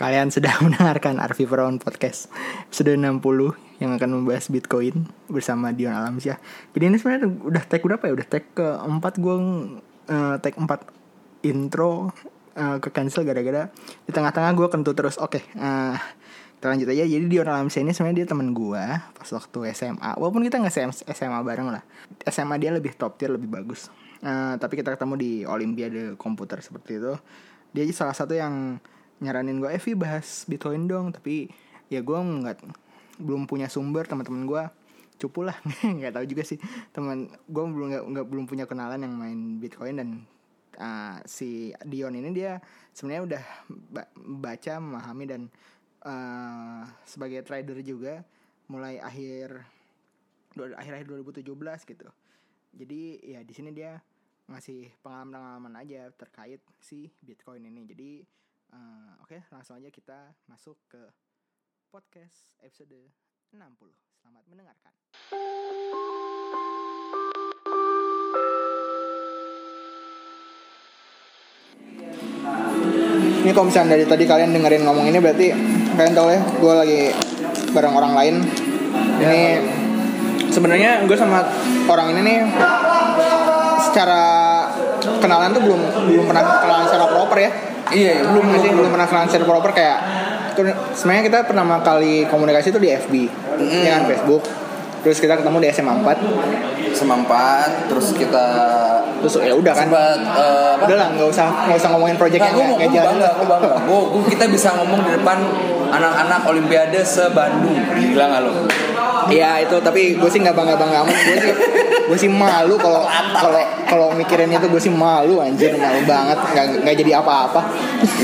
Kalian sedang mendengarkan Arfi Perawan Podcast Episode 60 yang akan membahas Bitcoin bersama Dion Alamsyah. Jadi ini sebenarnya udah tag berapa ya? Udah tag keempat gue uh, tag 4 intro uh, ke cancel gara-gara di tengah-tengah gue kentut terus. Oke, okay, uh, kita lanjut aja. Jadi Dion Alamsyah ini sebenarnya dia teman gue pas waktu SMA Walaupun kita gak SMA bareng lah. SMA dia lebih top tier, lebih bagus. Uh, Tapi kita ketemu di Olimpiade komputer seperti itu. Dia salah satu yang nyaranin gue Evi bahas Bitcoin dong. Tapi ya gue nggak belum punya sumber teman-teman gue cupu lah. Nggak tahu juga sih. Teman gue belum nggak belum punya kenalan yang main Bitcoin dan uh, si Dion ini dia sebenarnya udah baca memahami dan uh, sebagai trader juga mulai akhir akhir-akhir 2017 gitu. Jadi ya di sini dia ngasih pengalaman-pengalaman aja terkait si Bitcoin ini. Jadi Uh, Oke, okay, langsung aja kita masuk ke podcast episode 60. Selamat mendengarkan. Ini kalau misalnya dari tadi kalian dengerin ngomong ini berarti kalian tahu ya, gue lagi bareng orang lain. Ini sebenarnya gue sama orang ini nih secara kenalan tuh belum belum pernah kenalan secara proper ya Iya, belum belum, belum pernah transfer proper kayak sebenarnya kita pertama kali komunikasi itu di FB, mm. ya kan Facebook. Terus kita ketemu di SMA 4 SMA 4 Terus kita Terus ya udah kan. Sempat uh, Udah lah gak usah, gak usah ngomongin project nah, yang gak jalan. Aku bangga, aku bangga Kita bisa ngomong di depan anak-anak olimpiade se-Bandung. Gila gak lo? Iya itu tapi gue sih nggak bangga bangga amat. Gue sih gue sih malu kalau kalau kalau mikirin itu gue sih malu anjir malu banget. Nggak nggak jadi apa-apa.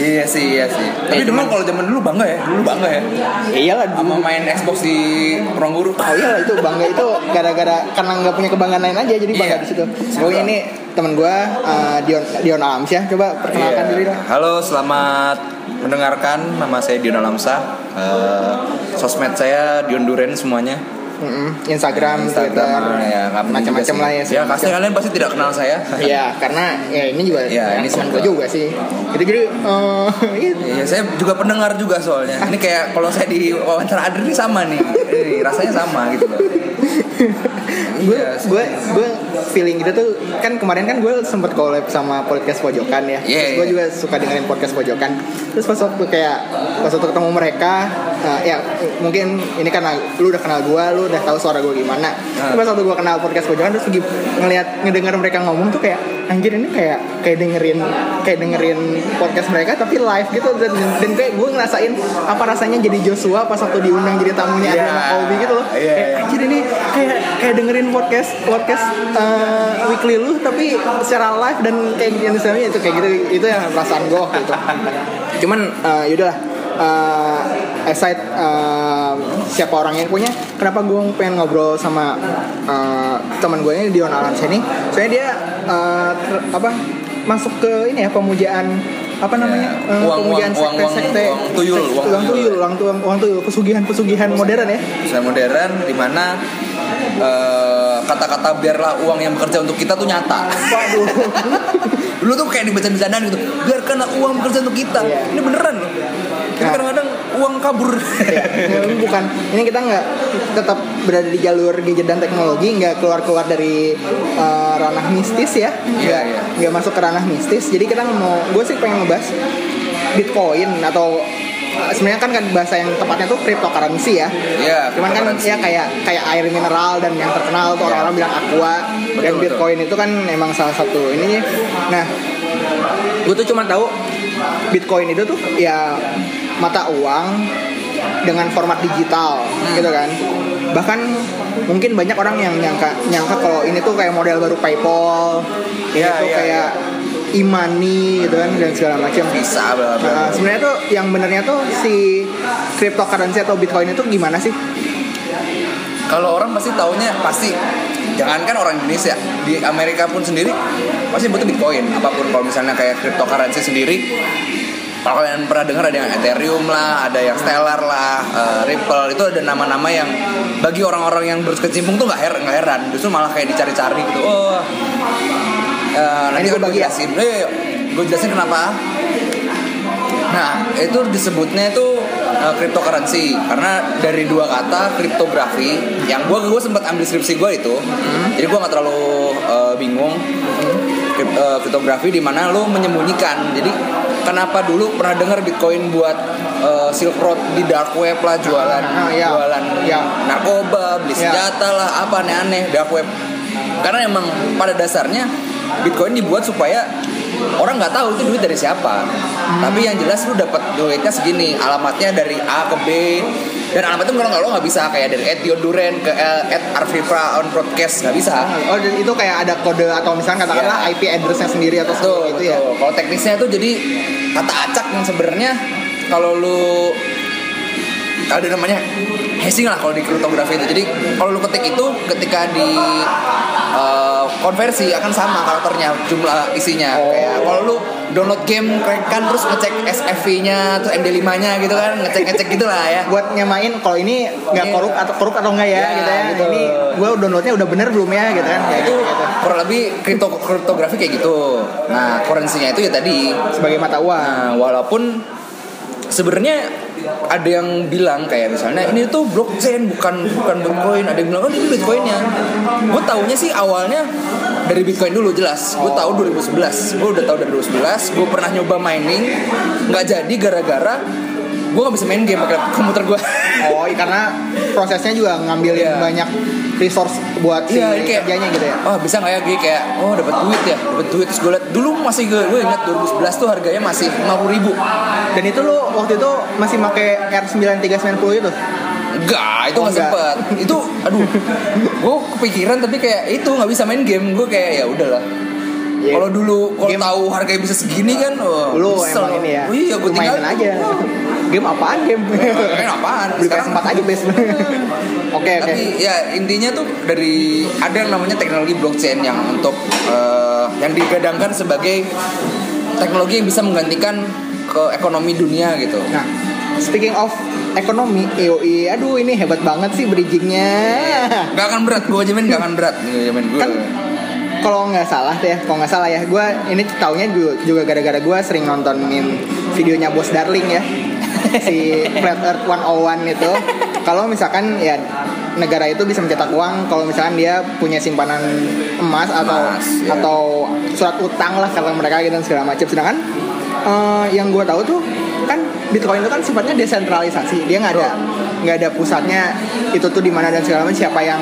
Iya sih iya sih. Tapi eh, dulu kalau zaman dulu bangga ya dulu bangga ya. Iyalah dulu. sama main Xbox di ruang guru. Oh iyalah itu bangga itu gara-gara karena nggak punya kebanggaan lain aja jadi bangga iya. di situ. Pokoknya ini teman gue uh, Dion Dion Alamsyah. Coba perkenalkan iya. diri dong. Halo selamat mendengarkan. Nama saya Dion Alamsyah uh, sosmed saya Dion Duren semuanya Mm-hmm. Instagram, Instagram, Twitter, ya macam-macam lah ya. Ya, pasti kalian pasti tidak kenal saya. Iya, karena ya ini juga ya, ini teman gue juga sih. Jadi jadi uh, Iya, saya juga pendengar juga soalnya. Ini kayak kalau saya di wawancara Adri sama nih. Ini rasanya sama gitu loh. Gue gue gue feeling gitu tuh kan kemarin kan gue sempet collab sama podcast pojokan ya yeah, gue yeah. juga suka dengerin podcast pojokan terus pas waktu kayak pas waktu ketemu mereka uh, ya mungkin ini karena lu udah kenal gue lu udah tahu suara gue gimana uh. pas waktu gue kenal podcast pojokan terus lagi ngeliat ngedenger mereka ngomong tuh kayak anjir ini kayak kayak dengerin kayak dengerin podcast mereka tapi live gitu dan, dan kayak gue ngerasain apa rasanya jadi Joshua pas waktu diundang jadi tamunya yeah. Adriana Colby gitu loh yeah. kayak anjir ini kayak kayak dengerin podcast podcast uh, weekly lu tapi secara live dan kayak gini misalnya itu kayak gitu itu yang perasaan gue gitu cuman uh, yaudah uh, aside uh, siapa orang yang punya kenapa gue pengen ngobrol sama uh, teman gue ini Dion Alans ini soalnya dia uh, ter, apa masuk ke ini ya pemujaan apa namanya ya, uang, pemujaan uang, sekte uang, sekte uang tuyul uang, uang tuyul. uang tuyul uang tuyul pesugihan pesugihan. modern ya. Pesugihan modern di mana uh, kata-kata biarlah uang yang bekerja untuk kita tuh nyata dulu tuh kayak dibaca bercandaan gitu biarkanlah uang bekerja untuk kita yeah. ini beneran loh tapi kadang-kadang uang kabur. ya, bukan. Ini kita nggak tetap berada di jalur gadget dan teknologi, nggak keluar-keluar dari uh, ranah mistis ya. Nggak yeah, yeah. nggak masuk ke ranah mistis. Jadi kita mau, gue sih pengen ngebahas Bitcoin atau eh, sebenarnya kan kan bahasa yang tepatnya tuh cryptocurrency ya. Iya. Cuman kan ya kayak kayak air mineral dan yang terkenal tuh iya. orang-orang bilang aqua betul, dan Bitcoin betul. itu kan emang salah satu ini. Nah, gue tuh cuma tahu Bitcoin itu tuh ya mata uang dengan format digital hmm. gitu kan bahkan mungkin banyak orang yang nyangka nyangka kalau ini tuh kayak model baru PayPal ya, itu ya, kayak ya. Imani gitu kan dan segala macam. Bisa nah, sebenarnya tuh yang benernya tuh si cryptocurrency atau bitcoin itu gimana sih? Kalau orang pasti taunya pasti. Jangankan orang Indonesia. Di Amerika pun sendiri pasti butuh bitcoin. Apa pun kalau misalnya kayak cryptocurrency sendiri kalau kalian pernah dengar ada yang Ethereum lah, ada yang Stellar lah, uh, Ripple itu ada nama-nama yang bagi orang-orang yang berkecimpung tuh nggak heran, nggak heran, justru malah kayak dicari-cari gitu. Oh, uh, nanti gue bagi jelasin. Eh, gue jelasin kenapa. Nah, itu disebutnya itu uh, cryptocurrency karena dari dua kata kriptografi yang gua gua sempat ambil skripsi gua itu. Jadi gua nggak terlalu uh, bingung. Krip- uh, kriptografi di mana lo menyembunyikan. Jadi kenapa dulu pernah dengar Bitcoin buat uh, Silk Road di dark web lah jualan Ah, iya. jualan Iya. narkoba, beli Iya. senjata lah, apa aneh-aneh dark web. Karena emang pada dasarnya Bitcoin dibuat supaya orang nggak tahu itu duit dari siapa. Tapi yang jelas lu dapat duitnya segini, alamatnya dari A ke B. Dan alamatnya kalau nggak lo nggak bisa kayak dari Ed Duren ke Ed Arvifra on broadcast nggak bisa. Oh dan itu kayak ada kode atau misalnya katakanlah Iya. IP addressnya sendiri atau Betul, itu ya. betul. Kalau teknisnya itu jadi kata acak yang sebenarnya kalau lu ada namanya hashing lah kalau di kriptografi itu. Jadi kalau lu ketik itu ketika di uh, konversi akan sama karakternya jumlah isinya. Oh. Kayak kalau lu download game kan terus ngecek SFV-nya terus MD5-nya gitu kan, ngecek-ngecek gitu lah ya. Buat nyamain kalau ini nggak Iya. korup atau korup atau enggak ya, Iya, gitu ya. betul. Ini gue downloadnya udah bener belum ya gitu kan. Nah, itu gitu. kurang lebih kripto kriptografi kayak gitu. Nah, currency-nya itu ya tadi sebagai mata uang. Nah, walaupun sebenarnya ada yang bilang kayak misalnya ini tuh blockchain bukan bukan bitcoin. Ada yang bilang oh ini bitcoinnya. Gue taunya sih awalnya dari bitcoin dulu jelas. Gue tahu 2011 gue udah tahu dari 2011 gue pernah nyoba mining. Nggak jadi gara-gara gue nggak bisa main game pakai komputer gue Oh, iya, karena prosesnya juga ngambilin Iya. banyak resource buat si Iya, ini kayak kerjanya gitu ya. Oh bisa nggak ya gue kayak oh dapat duit ya dapat duit terus gue liat dulu masih gue gue ingat 2011 tuh harganya masih 50 ribu Dan itu lo waktu itu masih pakai R9390 itu? Enggak, itu Oh, enggak. sempet. Itu, aduh, gue kepikiran tapi kayak itu nggak bisa main game. Gue kayak ya udahlah. Iya. Kalau dulu kalau Game- tahu harganya bisa segini kan, oh, Lu nyesel. emang ini ya. Oh, iya, gue tinggal mainin aja. Game apaan game? Main apaan? Beli Sekarang- PS4 aja bes. Oke oke. Tapi ya intinya tuh dari ada yang namanya teknologi blockchain yang untuk eh, yang digadangkan sebagai teknologi yang bisa menggantikan ke ekonomi dunia gitu. Nah, speaking of ekonomi, EOI, aduh ini hebat banget sih bridgingnya. Gak akan berat, gue jamin gak akan berat. Gue jamin gue. Kan kalau nggak salah ya, kalau nggak salah ya, gue ini taunya juga, gara-gara gue sering nontonin videonya Bos Darling ya, si Flat Earth 101 itu. Kalau misalkan ya negara itu bisa mencetak uang kalau misalkan dia punya simpanan emas atau Emas, ya. atau surat utang lah kata mereka gitu dan segala macam. Sedangkan eh, yang gue tahu tuh kan Bitcoin itu kan sifatnya desentralisasi, dia nggak ada nggak ada pusatnya itu tuh di mana dan segala macam siapa yang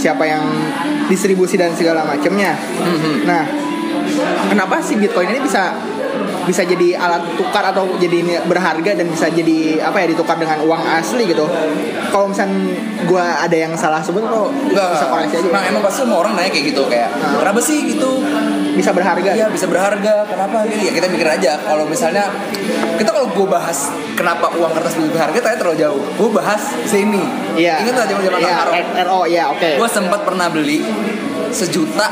siapa yang distribusi dan segala macamnya. Mhm. Nah, kenapa sih Bitcoin ini bisa bisa jadi alat tukar atau jadi ini berharga dan bisa jadi apa ya ditukar dengan uang asli gitu. Kalau misalnya gua ada yang salah sebut lo Enggak, bisa koreksi aja. Nah emang pasti semua orang nanya kayak gitu kayak Nah. kenapa sih gitu? bisa berharga. Iya bisa berharga. Kenapa? Gitu ya kita mikir aja. Kalau misalnya kita kalau gue bahas kenapa uang kertas lebih berharga, tanya terlalu jauh. Gue bahas sini. Iya. Ingat nggak zaman zaman Iya, RO ya oke. Gue sempat pernah beli sejuta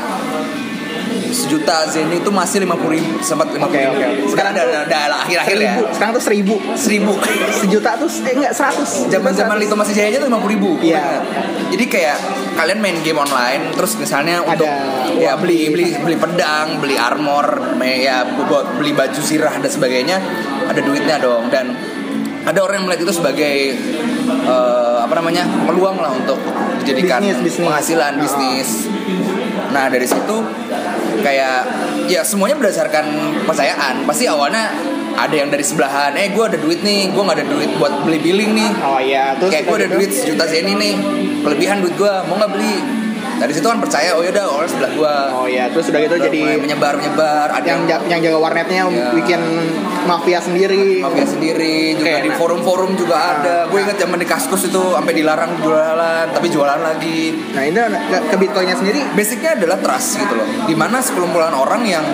sejuta zen itu masih lima puluh ribu sempat lima puluh oke. sekarang ada ada, ada akhir-akhir ya Seribu. Sekarang tuh seribu. seribu Sejuta tuh eh enggak seratus. zaman zaman itu masih jayanya tuh lima puluh ribu Iya. jadi kayak kalian main game online terus misalnya untuk Ada ya uang beli beli beli pedang beli armor ya buat beli baju sirah dan sebagainya ada duitnya dong dan ada orang yang melihat itu sebagai eh, apa namanya peluang lah untuk dijadikan Bisnis, bisnis. penghasilan Oh. bisnis nah dari situ kayak ya semuanya berdasarkan percayaan pasti awalnya ada yang dari sebelahan eh gue ada duit nih gue nggak ada duit buat beli billing nih Oh iya, terus kayak gue ada gitu. duit sejuta zeni nih kelebihan duit gue mau nggak beli dari situ kan percaya oh yaudah orang sebelah gue Oh iya, terus udah gitu jadi menyebar menyebar ada yang yang yang jaga warnetnya Iya. bikin mafia sendiri. mafia sendiri juga Kayak di forum-forum juga ada Nah. gue inget zaman di kaskus itu sampai dilarang jualan tapi jualan lagi Nah itu ke, ke Bitcoinnya sendiri basicnya adalah trust gitu loh di mana sekelumpulan orang yang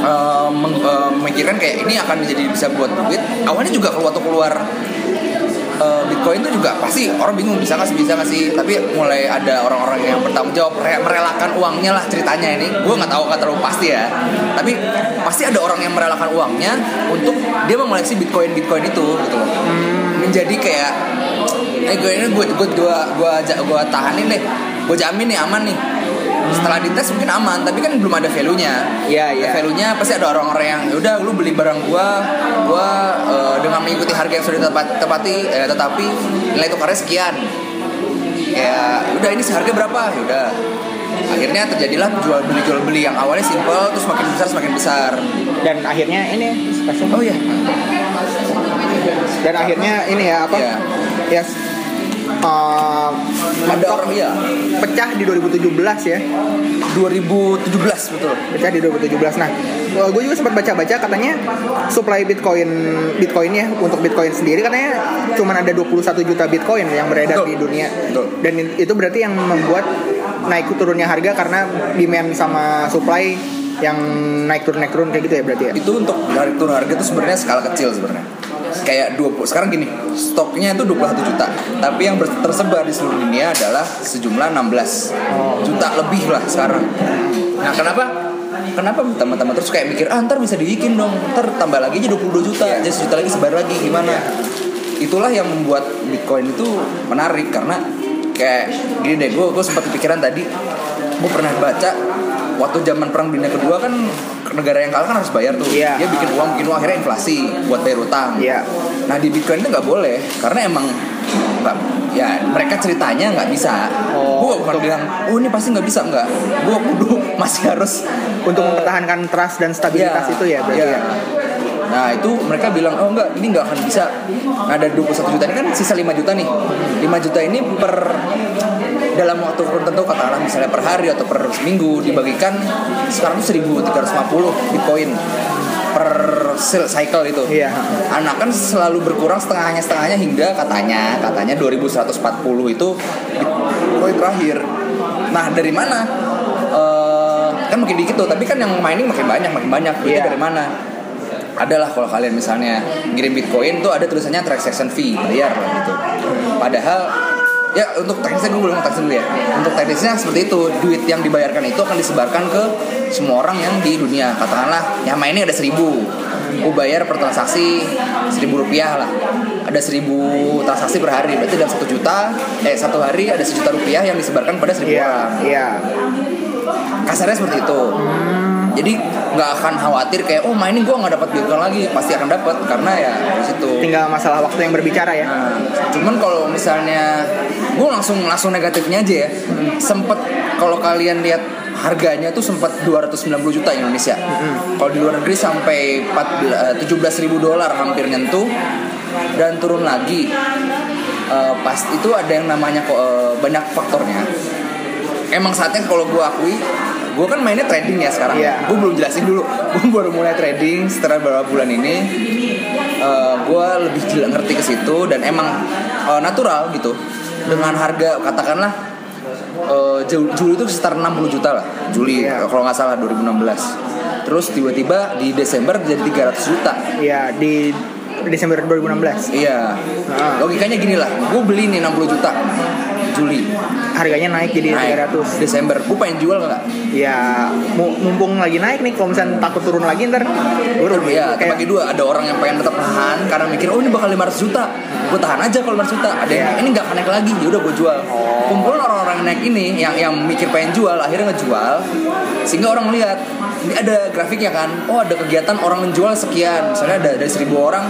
eh, meng- eh, memikirkan kayak ini akan menjadi bisa buat duit awalnya juga kalau waktu keluar eh, Bitcoin itu juga pasti orang bingung bisa nggak sih bisa nggak sih? Tapi mulai ada orang-orang yang bertanggung jawab re- merelakan uangnya lah ceritanya ini. Gue nggak tahu nggak terlalu pasti ya. Tapi pasti ada orang yang merelakan uangnya untuk dia mengoleksi Bitcoin Bitcoin itu gitu loh. Menjadi kayak eh gue ini gue gue gue gue gue tahanin deh. Gue jamin nih aman nih setelah dites mungkin aman tapi kan belum ada value nya Iya, iya. value nya pasti ada orang-orang yang "Ya udah lu beli barang gua gua mengikuti harga yang sudah tepat, tepati eh, tetapi nilai tukarnya sekian. Ya udah ini seharga berapa? Ya udah. Akhirnya terjadilah jual beli jual beli yang awalnya simple terus makin besar semakin besar. Dan akhirnya ini spesial. oh iya. Dan akhirnya ini ya apa? Ya uh, ada orang iya pecah di 2017 ya. 2017 betul pecah di 2017. Nah, gue juga sempat baca-baca katanya supply Bitcoin Bitcoin ya untuk Bitcoin sendiri katanya cuma ada 21 juta Bitcoin yang beredar Betul. di dunia. Betul. Dan itu berarti yang membuat naik turunnya harga karena demand sama supply yang naik turun naik turun kayak gitu ya berarti ya. itu untuk narik turun harga itu sebenarnya skala kecil sebenarnya kayak 20 sekarang gini stoknya itu 21 juta. Tapi yang tersebar di seluruh dunia adalah sejumlah 16 juta lebih lah sekarang. Nah kenapa? Kenapa teman-teman terus kayak mikir ah ntar bisa dibikin dong ntar tambah lagi aja 22 juta aja sejuta lagi sebar lagi gimana? Itulah yang membuat bitcoin itu menarik karena kayak gini deh gue gue sempat kepikiran tadi gue pernah baca waktu zaman perang dunia kedua kan negara yang kalah kan harus bayar tuh Iya. dia bikin uang bikin uang akhirnya inflasi buat bayar utang Iya. nah di bitcoin itu nggak boleh karena emang nggak ya mereka ceritanya nggak bisa Oh, gue bukan bilang oh ini pasti nggak bisa nggak gue kudu masih harus Untuk eh, mempertahankan trust dan stabilitas itu ya berarti Iya. ya. Nah itu mereka bilang oh enggak ini nggak akan bisa. Nah dari 21 juta ini kan sisa 5 juta nih. 5 juta ini per dalam waktu tertentu katakanlah misalnya per hari atau per seminggu dibagikan sekarang tuh 1350 bitcoin per cycle itu. Iya. Anak kan selalu berkurang setengahnya setengahnya hingga katanya katanya 2140 itu bitcoin terakhir. Nah dari mana? Eh, kan makin dikit tuh, tapi kan yang mining makin banyak makin banyak. Iya. dari mana? Adalah kalau kalian misalnya ngirim bitcoin tuh ada tulisannya transaction fee bayar lah gitu. Padahal ya untuk teknisnya gue belum teknis dulu ya. Untuk teknisnya seperti itu duit yang dibayarkan itu akan disebarkan ke semua orang yang di dunia. Katakanlah yang mainnya ada seribu. Gue bayar per transaksi seribu rupiah lah. Ada seribu transaksi per hari berarti dalam satu juta eh satu hari ada sejuta rupiah yang disebarkan pada seribu Iya, orang. iya. kasarnya seperti itu. Jadi nggak akan khawatir kayak oh main ini gue nggak dapat bitcoin lagi. Pasti akan dapat karena ya di situ. Tinggal masalah waktu yang berbicara ya. Nah, cuman kalau misalnya gue langsung langsung negatifnya aja ya. Sempet kalau kalian lihat harganya tuh sempat 290 juta Indonesia. Kalau di luar negeri sampai 14 17 ribu dolar hampir nyentuh. Dan turun lagi. Eh, pas itu ada yang namanya kok eh, banyak faktornya. Emang saatnya kalau gue akui gue kan mainnya trading ya sekarang Iya. gue belum jelasin dulu gue baru mulai trading setelah beberapa bulan ini gue lebih jela- ngerti ke situ dan emang eh, natural gitu dengan harga katakanlah eh, Ju- Juli itu sekitar 60 juta lah Juli Iya. kalau nggak salah 2016 terus tiba-tiba di Desember jadi 300 juta Iya, di Desember 2016. iya Ah. logikanya gini lah gue beli nih 60 juta Juli Harganya naik jadi naik 300. Desember gue pengen jual nggak Ya, mu- mumpung lagi naik nih, kalau misalnya takut turun lagi ntar gue rugi. Iya, Kayak- dua. Ada orang yang pengen tetap tahan karena mikir, oh ini bakal 500 juta. Gue tahan aja kalau 500 juta. Ada yang Iya. ini nggak akan naik lagi, ya udah gue jual. Kumpulan orang-orang yang naik ini, yang yang mikir pengen jual, akhirnya ngejual. Sehingga orang melihat, ini ada grafiknya kan. Oh ada kegiatan orang menjual sekian. Misalnya ada dari 1000 orang,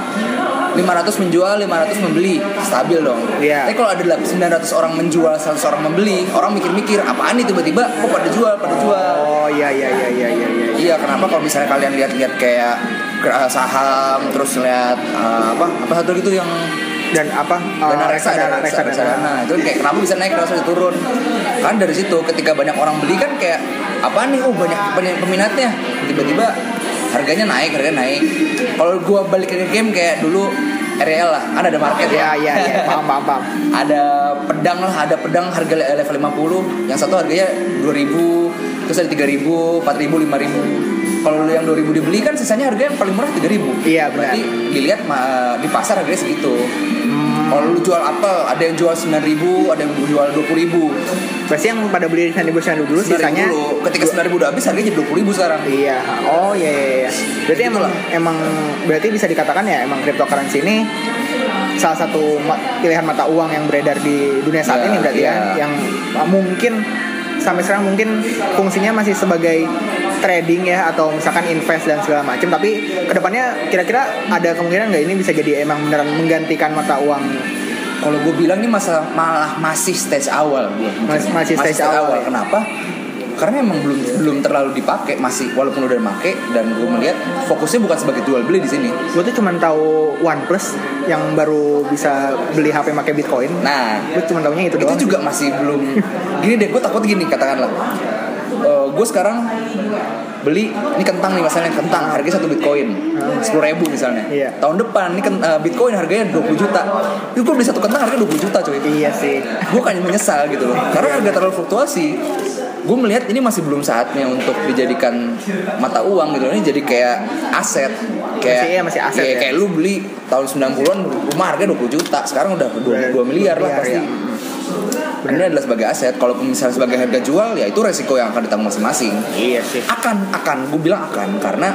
500 menjual, 500 membeli, stabil dong. Iya. Tapi kalau ada 900 orang menjual, 100 orang membeli, orang mikir-mikir, apaan nih tiba-tiba, kok pada jual, pada jual. Oh iya iya iya iya iya. iya. Iya, kenapa kalau misalnya kalian lihat-lihat kayak saham, terus lihat uh, apa apa satu gitu yang Dan apa? uh, dana reksadana, reksadana. itu kayak kenapa bisa naik bisa turun? Kan dari situ ketika banyak orang beli kan kayak apa nih? Oh banyak banyak peminatnya. Tiba-tiba harganya naik, harganya naik. Kalau gua balik ke game kayak dulu RL lah, kan ada market Iya ya. iya iya, paham paham paham. ada pedang lah, ada pedang harga le- level 50 Yang satu harganya 2000 Terus ada 3000, 4000, 5000 Kalau lu yang 2000 dibeli kan sisanya harganya yang paling murah 3000 Iya, benar. Berarti dilihat di pasar harganya segitu Kalau lu jual apel, ada yang jual 9000, ada yang jual 20000 Berarti yang pada beli di dulu dulu 9000 sisanya dulu. Ketika 9000 udah habis harganya jadi 20000 sekarang Iya. Oh iya iya. iya. Berarti Gitu emang lah. emang berarti bisa dikatakan ya emang cryptocurrency ini salah satu ma- pilihan mata uang yang beredar di dunia saat Iya, ini berarti iya. ya yang uh, mungkin sampai sekarang mungkin fungsinya masih sebagai trading ya atau misalkan invest dan segala macam tapi ke depannya kira-kira ada kemungkinan nggak ini bisa jadi emang beneran menggantikan mata uang Kalau gue bilang ini masa malah masih stage awal. Mas- masih stage awal ya? Kenapa? Karena emang belum belum terlalu dipakai masih walaupun udah make dan gue melihat fokusnya bukan sebagai jual beli di sini. gue tuh cuma tahu OnePlus yang baru bisa beli HP pakai Bitcoin Nah, gue cuma tahunya itu itu doang juga masih belum gini deh gue takut gini katakanlah gue sekarang beli ini kentang nih misalnya kentang harganya satu bitcoin sepuluh ribu misalnya. Iya. tahun depan ini eh, bitcoin harganya 20 juta. Itu gue beli satu kentang harganya 20 juta cuy iya sih. Gue kan menyesal gitu loh. Karena harga terlalu fluktuasi gue melihat ini masih belum saatnya untuk dijadikan mata uang gitu ini jadi kayak aset kayak Masih- iya, masih aset kayak, ya. kayak lu beli tahun 90-an rumah harganya 20 juta. Sekarang udah 2, miliar lah pasti. ya. Ini adalah sebagai aset. Kalau misalnya sebagai harga jual ya itu resiko yang akan ditanggung masing-masing. Iya sih. Akan akan. Gue bilang akan. Karena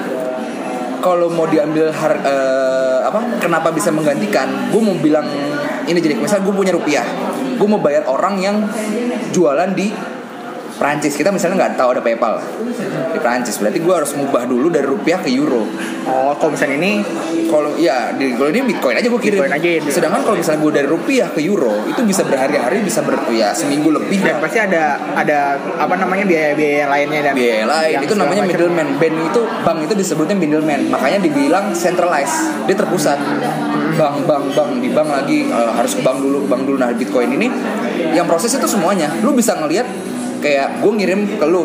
kalau mau diambil har, eh, apa kenapa bisa menggantikan? Gue mau bilang ini jadi misalnya gue punya rupiah. Gue mau bayar orang yang jualan di Prancis kita misalnya nggak tahu ada PayPal. Di Prancis berarti gue harus mubah dulu dari rupiah ke euro. Oh kalau misalnya ini kalau ya di kalau ini bitcoin aja gue kirim. Bitcoin aja ya. sedangkan kalau misalnya gue dari rupiah ke euro itu bisa berhari-hari bisa ber ya seminggu lebih. Dan lah pasti ada ada apa namanya biaya-biaya lainnya dan biaya lain. itu namanya middleman. Bank itu bank itu disebutnya middleman. Makanya dibilang centralized. Dia terpusat. Bank bank bank. Di bank lagi eh, harus ke bank dulu. Bank dulu. Nah bitcoin ini yang proses itu semuanya. Lu bisa ngelihat kayak gue ngirim ke lu.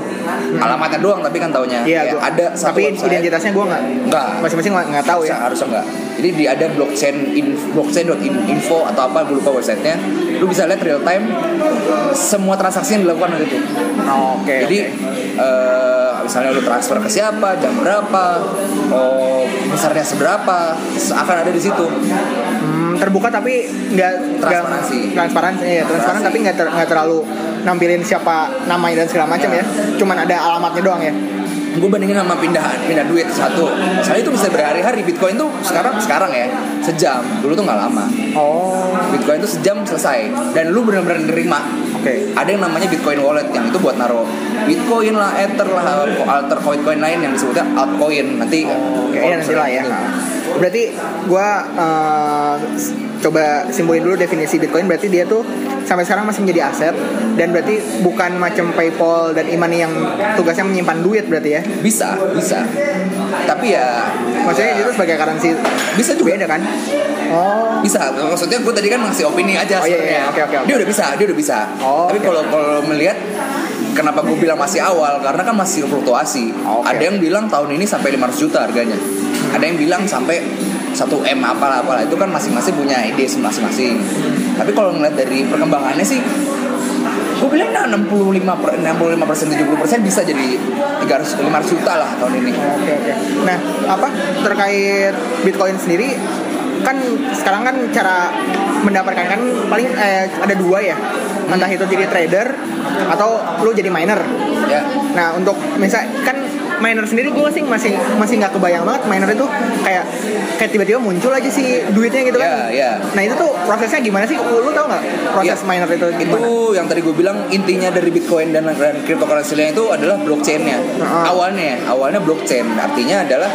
Alamatnya doang tapi kan taunya. Iya, Kayak gua- ada satu tapi website. identitasnya gue nggak Nggak. masing-masing nggak nggak tahu ya. Harusnya- enggak jadi di ada blockchain in, blockchain.info atau apa gue lupa websitenya. Lu bisa lihat real time semua transaksi yang dilakukan di situ Oh, oke. Jadi eh, misalnya lu transfer ke siapa jam berapa oh besarnya seberapa akan ada di situ. Hmm, terbuka tapi nggak nggak- Transparansi. transparansi ya transparan tapi nggak ter- nggak terlalu nampilin siapa namanya dan segala macam ya. cuman ada alamatnya doang ya gue bandingin sama pindah pindah duit satu. Misalnya itu bisa berhari-hari bitcoin tuh sekarang sekarang ya sejam. Dulu tuh nggak lama. Oh. Bitcoin tuh sejam selesai. Dan lu benar-benar nerima. Oke. Ada yang namanya Bitcoin Wallet yang itu buat naro Bitcoin lah, Ether lah, alter coin coin lain yang disebutnya altcoin. Nanti. Oke, ya nanti lah ya. Berarti gua eh, s- coba simpulin dulu definisi Bitcoin. Berarti dia tuh sampai sekarang masih menjadi aset. Dan berarti bukan macam PayPal dan e-money yang tugasnya menyimpan duit berarti ya. Bisa, bisa. Tapi ya Maksudnya itu sebagai currency bisa juga. beda kan? Oh. Bisa. Maksudnya gue tadi kan ngasih opini aja Oh, iya, iya. Oke, oke, oke. Dia udah bisa, dia udah bisa. Oh, Tapi kalau kalau melihat kenapa gue bilang masih awal karena kan masih fluktuasi. Oke. Ada yang bilang tahun ini sampai 500 juta harganya. Ada yang bilang sampai 1 M apalah apalah itu kan masing-masing punya ide masing-masing. Tapi kalau ngeliat dari perkembangannya sih gue bilang nah 65 per, 65 persen 70 persen bisa jadi 300 500 juta lah tahun ini Oke oke. Nah, apa terkait Bitcoin sendiri kan sekarang kan cara mendapatkan kan paling eh, ada dua ya. Entah itu jadi trader atau lu jadi miner. ya Nah, untuk misal kan miner sendiri gue sih masih masih nggak kebayang banget miner itu kayak kayak tiba-tiba muncul aja sih duitnya gitu kan. Ya, ya. Nah, itu tuh prosesnya gimana sih? Lu tahu nggak proses Ya. miner itu itu gimana? yang tadi gue bilang intinya dari Bitcoin dan, dan cryptocurrency lainnya itu adalah blockchainnya Heeh. awalnya awalnya blockchain artinya adalah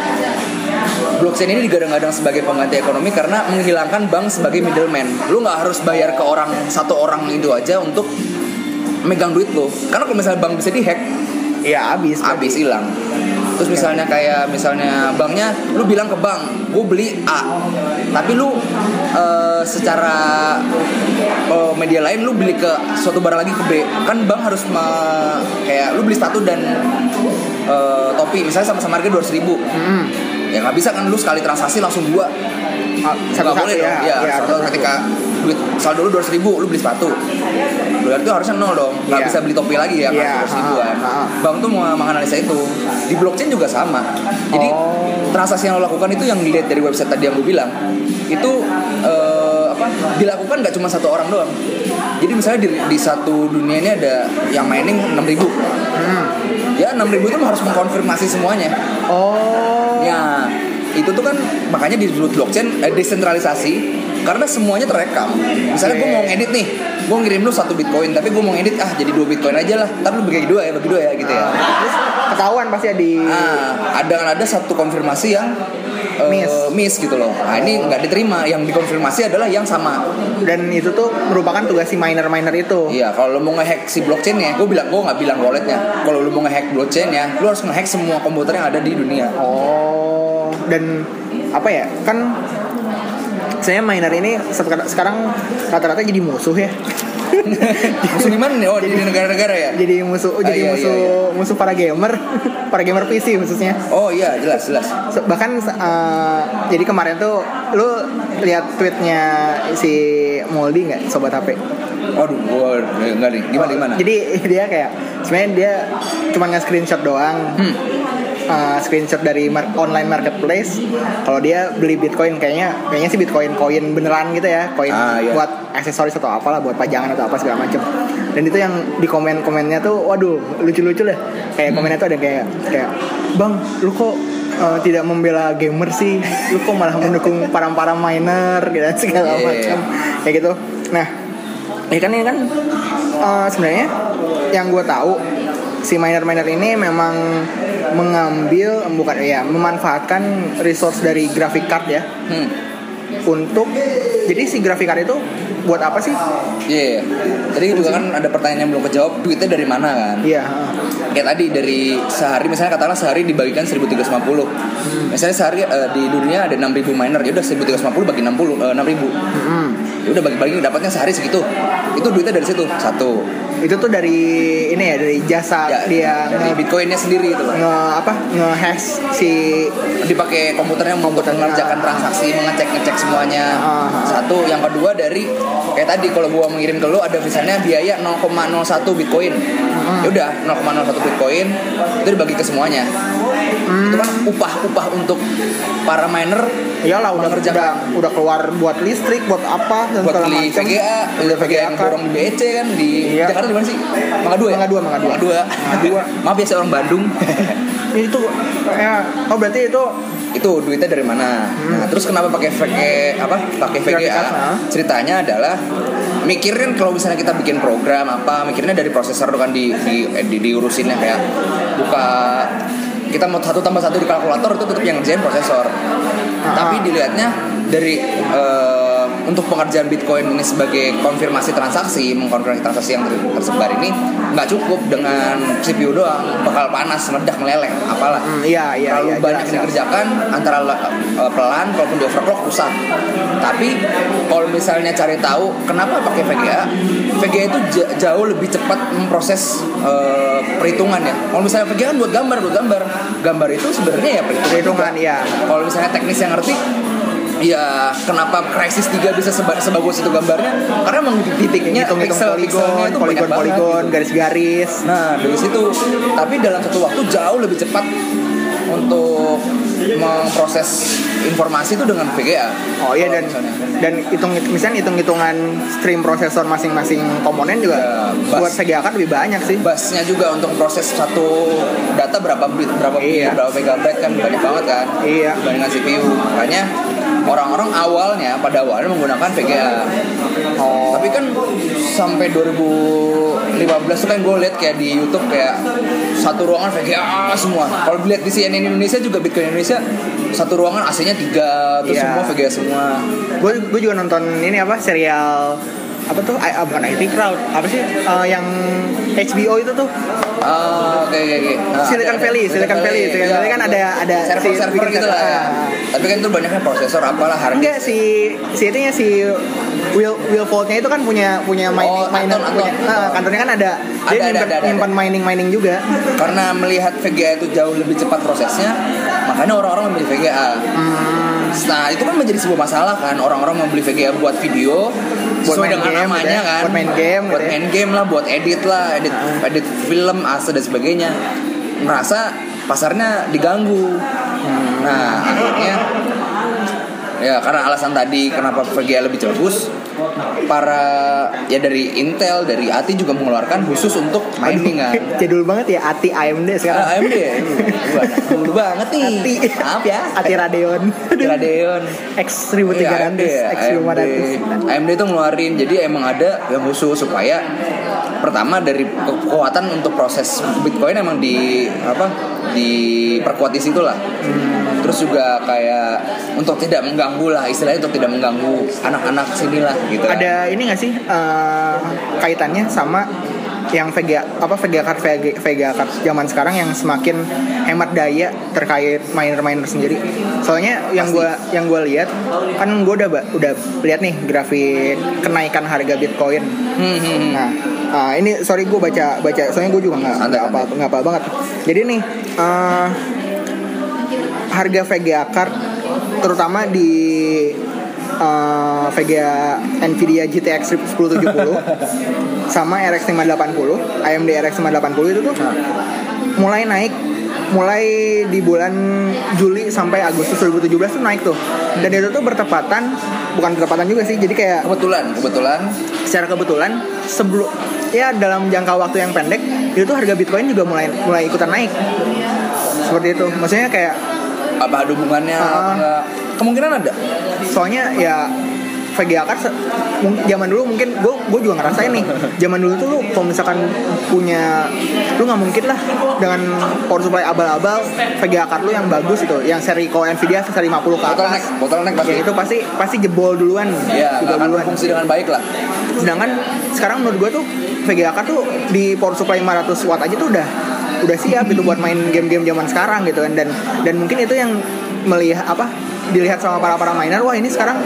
blockchain ini digadang-gadang sebagai pengganti ekonomi karena menghilangkan bank sebagai middleman lu nggak harus bayar ke orang satu orang itu aja untuk megang duit lo karena kalau misalnya bank bisa dihack Iya, habis. habis hilang terus misalnya kayak misalnya banknya lu bilang ke bank gue beli A tapi lu eh, secara eh, media lain lu beli ke suatu barang lagi ke B kan bank harus me- kayak lu beli sepatu dan eh, topi misalnya sama-sama harga dua ribu Hmm. ya nggak bisa kan lu sekali transaksi langsung dua Ah, Nggak boleh ya. dong ya, ya, satu- satu-satu. ketika duit saldo lu dua ribu lu beli sepatu. Berarti itu harusnya nol dong. Nggak Iya. bisa beli topi lagi ya Iya, dua ribuan bank tuh mau menganalisa itu. Di blockchain juga sama. Jadi Oh. transaksi yang lo lakukan itu yang dilihat dari website tadi yang gue bilang itu eh, apa dilakukan nggak cuma satu orang doang. Jadi misalnya di, di satu dunia ini ada yang mining 6000 Hmm. ya 6000 itu harus mengkonfirmasi semuanya. Oh. Ya, itu tuh kan makanya disebut blockchain eh, desentralisasi karena semuanya terekam. Misalnya gue mau ngedit nih, gue ngirim lu satu bitcoin tapi gue mau ngedit ah jadi dua bitcoin aja lah tapi lu bagi dua ya bagi dua ya gitu ya Terus ketahuan pasti ya di ah ada ada satu konfirmasi yang eh, Miss. miss gitu loh nah ini nggak diterima yang dikonfirmasi adalah yang sama dan itu tuh merupakan tugas si miner-miner itu. Iya, kalau lu mau ngehack si blockchainnya, gue bilang gue nggak bilang walletnya. Kalau lu mau ngehack blockchainnya, lu harus ngehack semua komputer yang ada di dunia. Oh, dan apa ya? Kan saya miner ini sekarang rata-rata jadi musuh ya. Musuh gimana nih? Oh, di negara-negara ya? jadi musuh Ah, jadi iya, musuh iya, iya. musuh para gamer, para gamer PC khususnya. Oh iya, jelas jelas. Bahkan eh, jadi kemarin tuh lu lihat tweetnya si Moldy nggak sobat HP Waduh, gue nggak nih. Gimana gimana? jadi dia kayak sebenarnya dia cuma nge screenshot doang Hmm. Eh, screenshot dari mar- online marketplace. Kalau dia beli bitcoin kayaknya kayaknya sih bitcoin koin beneran gitu ya. Koin Ah, iya. buat aksesoris atau apalah buat pajangan atau apa segala macem. Dan itu yang di komen komennya tuh waduh lucu-lucu lah. Kayak komennya tuh ada kayak kayak bang lu kok eh, tidak membela gamer sih? Lu kok malah mendukung para para miner? gitu segala Iya. macam kayak gitu. Nah ya kan ini kan eh, sebenarnya yang gue tahu si miner-miner ini memang mengambil bukan ya memanfaatkan resource dari graphic card ya Hmm. untuk jadi si graphic card itu buat apa sih? Iya. Tadi juga kan ada pertanyaan yang belum kejawab. Duitnya dari mana kan? Iya. heeh. Kayak tadi dari sehari misalnya katakanlah sehari dibagikan 1350. Misalnya sehari eh, di dunia ada 6000 miner, ya udah 1350 bagi 60 eh, 6000. Mm-mm. Ya udah bagi-bagi dapatnya sehari segitu. Itu duitnya dari situ. Satu. Itu tuh dari ini ya dari jasa Ya, dia dari nge, bitcoinnya sendiri itu nge apa nge-hash si dipakai komputernya untuk mengerjakan transaksi mengecek ngecek semuanya Ah, ah. satu yang kedua dari kayak tadi kalau gua mengirim ke lu ada misalnya biaya 0,01 bitcoin Ah. ya udah 0,01 bitcoin itu dibagi ke semuanya itu kan upah upah untuk para miner iyalah udah udah mengerjakan udah keluar buat listrik buat apa dan buat segala beli macam. VGA beli VGA yang kan. borong di BEC kan di Iya. Jakarta di mana sih Mangga Dua ya Mangga Dua. Mangga Dua Mangga Dua. maaf ya saya orang Bandung itu ya oh berarti itu itu duitnya dari mana? Nah, terus kenapa pakai VG apa? Pakai VGA? Ceritanya adalah mikirin kalau misalnya kita bikin program apa, mikirnya dari prosesor kan di di, eh, di diurusinnya kayak buka kita mau satu tambah satu di kalkulator itu tetap yang ngerjain prosesor. Tapi dilihatnya dari eh, untuk pengerjaan Bitcoin ini sebagai konfirmasi transaksi, mengkonfirmasi transaksi yang ter- tersebar ini nggak cukup dengan CPU doang, bakal panas, meledak, meleleh, apalah. Hmm, iya iya terlalu iya banyak jelas, yang dikerjakan antara uh, pelan kalaupun di overclock rusak. Tapi kalau misalnya cari tahu kenapa pakai VGA VGA itu jauh lebih cepat memproses uh, perhitungan ya. Kalau misalnya VGA kan buat gambar buat gambar. Gambar itu sebenarnya ya perhitungan, iya. kalau misalnya teknis yang ngerti Ya, kenapa Crysis 3 bisa seba- sebagus itu gambarnya? Karena emang titiknya hitung-hitung pixel-pixelnya poligon, itu poligon, poligon, gitu. garis-garis. Nah dari situ, tapi dalam satu waktu jauh lebih cepat untuk memproses informasi itu dengan VGA. Oh iya dan misalnya. dan hitung misalnya hitung-hitungan stream prosesor masing-masing komponen juga Ya, bus. buat VGA kan lebih banyak sih. busnya juga untuk proses satu data berapa bit, berapa bit, Iya. berapa megabyte kan banyak banget kan Iya. dibandingkan CPU. Makanya orang-orang awalnya pada awalnya menggunakan VGA. Oh. Tapi kan sampai 2015 tuh kan gue liat kayak di YouTube kayak satu ruangan VGA semua. Kalau dilihat di CNN Indonesia juga Bitcoin Indonesia satu ruangan AC-nya tiga terus Iya. semua VGA semua. Gue gue juga nonton ini apa serial apa tuh I, ah, bukan IT Crowd apa sih Eh, yang HBO itu tuh Ah, oke oke oke. Nah, Silicon ada- Valley, Silicon Valley, Silicon Iya, Valley kan betul. ada- ada server si- server bikin gitu lah. ya. ah. Tapi kan itu banyaknya prosesor apalah hard enggak si si itunya si Will Will Faultnya itu kan punya punya mining Oh, miner Anton, punya Anton. ah, kantornya kan ada Ada, dia ada, nyimpan, ada, ada, nyimpan mining mining juga Karena melihat VGA itu jauh lebih cepat prosesnya, makanya orang-orang membeli VGA. Hmm, Nah itu kan menjadi sebuah masalah kan orang-orang membeli VGA buat video Buat sesuai main dengan game namanya gitu ya. kan Buat main game buat gitu ya. main game lah buat edit lah edit edit film asa dan sebagainya merasa pasarnya diganggu Hmm. nah akhirnya ya karena alasan tadi kenapa VGA lebih bagus para ya dari Intel dari ATI juga mengeluarkan khusus untuk mining kan Jadul banget ya ATI AMD sekarang. Ah, AMD ya dulu banget nih ATI. maaf ya ATI Radeon. ATI Radeon X Iya, 1300, AMD ya, X AMD. 500. AMD itu ngeluarin jadi emang ada yang khusus supaya pertama dari kekuatan untuk proses Bitcoin emang di apa diperkuat di situ lah. Terus juga kayak untuk tidak mengganggu lah istilahnya untuk tidak mengganggu anak-anak sini lah gitu. Ada ini gak sih eh, kaitannya sama yang VGA apa VGA card VGA, VGA card zaman sekarang yang semakin hemat daya terkait miner-miner sendiri. Soalnya yang gua yang gua lihat kan gua udah udah lihat nih grafik kenaikan harga Bitcoin. Hmm, hmm, hmm. Nah, ah, ini sorry gue baca baca soalnya gue juga nggak nggak apa nggak apa banget. Jadi nih eh, harga VGA card terutama di eh, VGA Nvidia GTX 1070 sama RX 580 AMD RX 580 itu tuh mulai naik mulai di bulan Juli sampai Agustus 2017 tuh naik tuh. Dan itu tuh bertepatan bukan bertepatan juga sih jadi kayak kebetulan kebetulan. secara kebetulan sebelum ya dalam jangka waktu yang pendek itu tuh harga Bitcoin juga mulai mulai ikutan naik. Seperti itu. Maksudnya kayak apa ada hubungannya? Ah. apa kemungkinan ada. Soalnya ya VGA kan zaman dulu mungkin gue gue juga ngerasain nih. Zaman dulu tuh lu kalau misalkan punya lu nggak mungkin lah dengan power supply abal-abal VGA card lu yang bagus itu yang seri kalau Nvidia seri 50 ke bottleneck atas. bottleneck pasti. Ya itu pasti pasti jebol duluan ya jebol duluan berfungsi dengan baik lah. Sedangkan sekarang menurut gue tuh VGA card tuh di power supply 500 watt aja tuh udah udah siap gitu buat main game-game zaman sekarang gitu kan. Dan dan mungkin itu yang melihat apa dilihat sama para para miner wah ini sekarang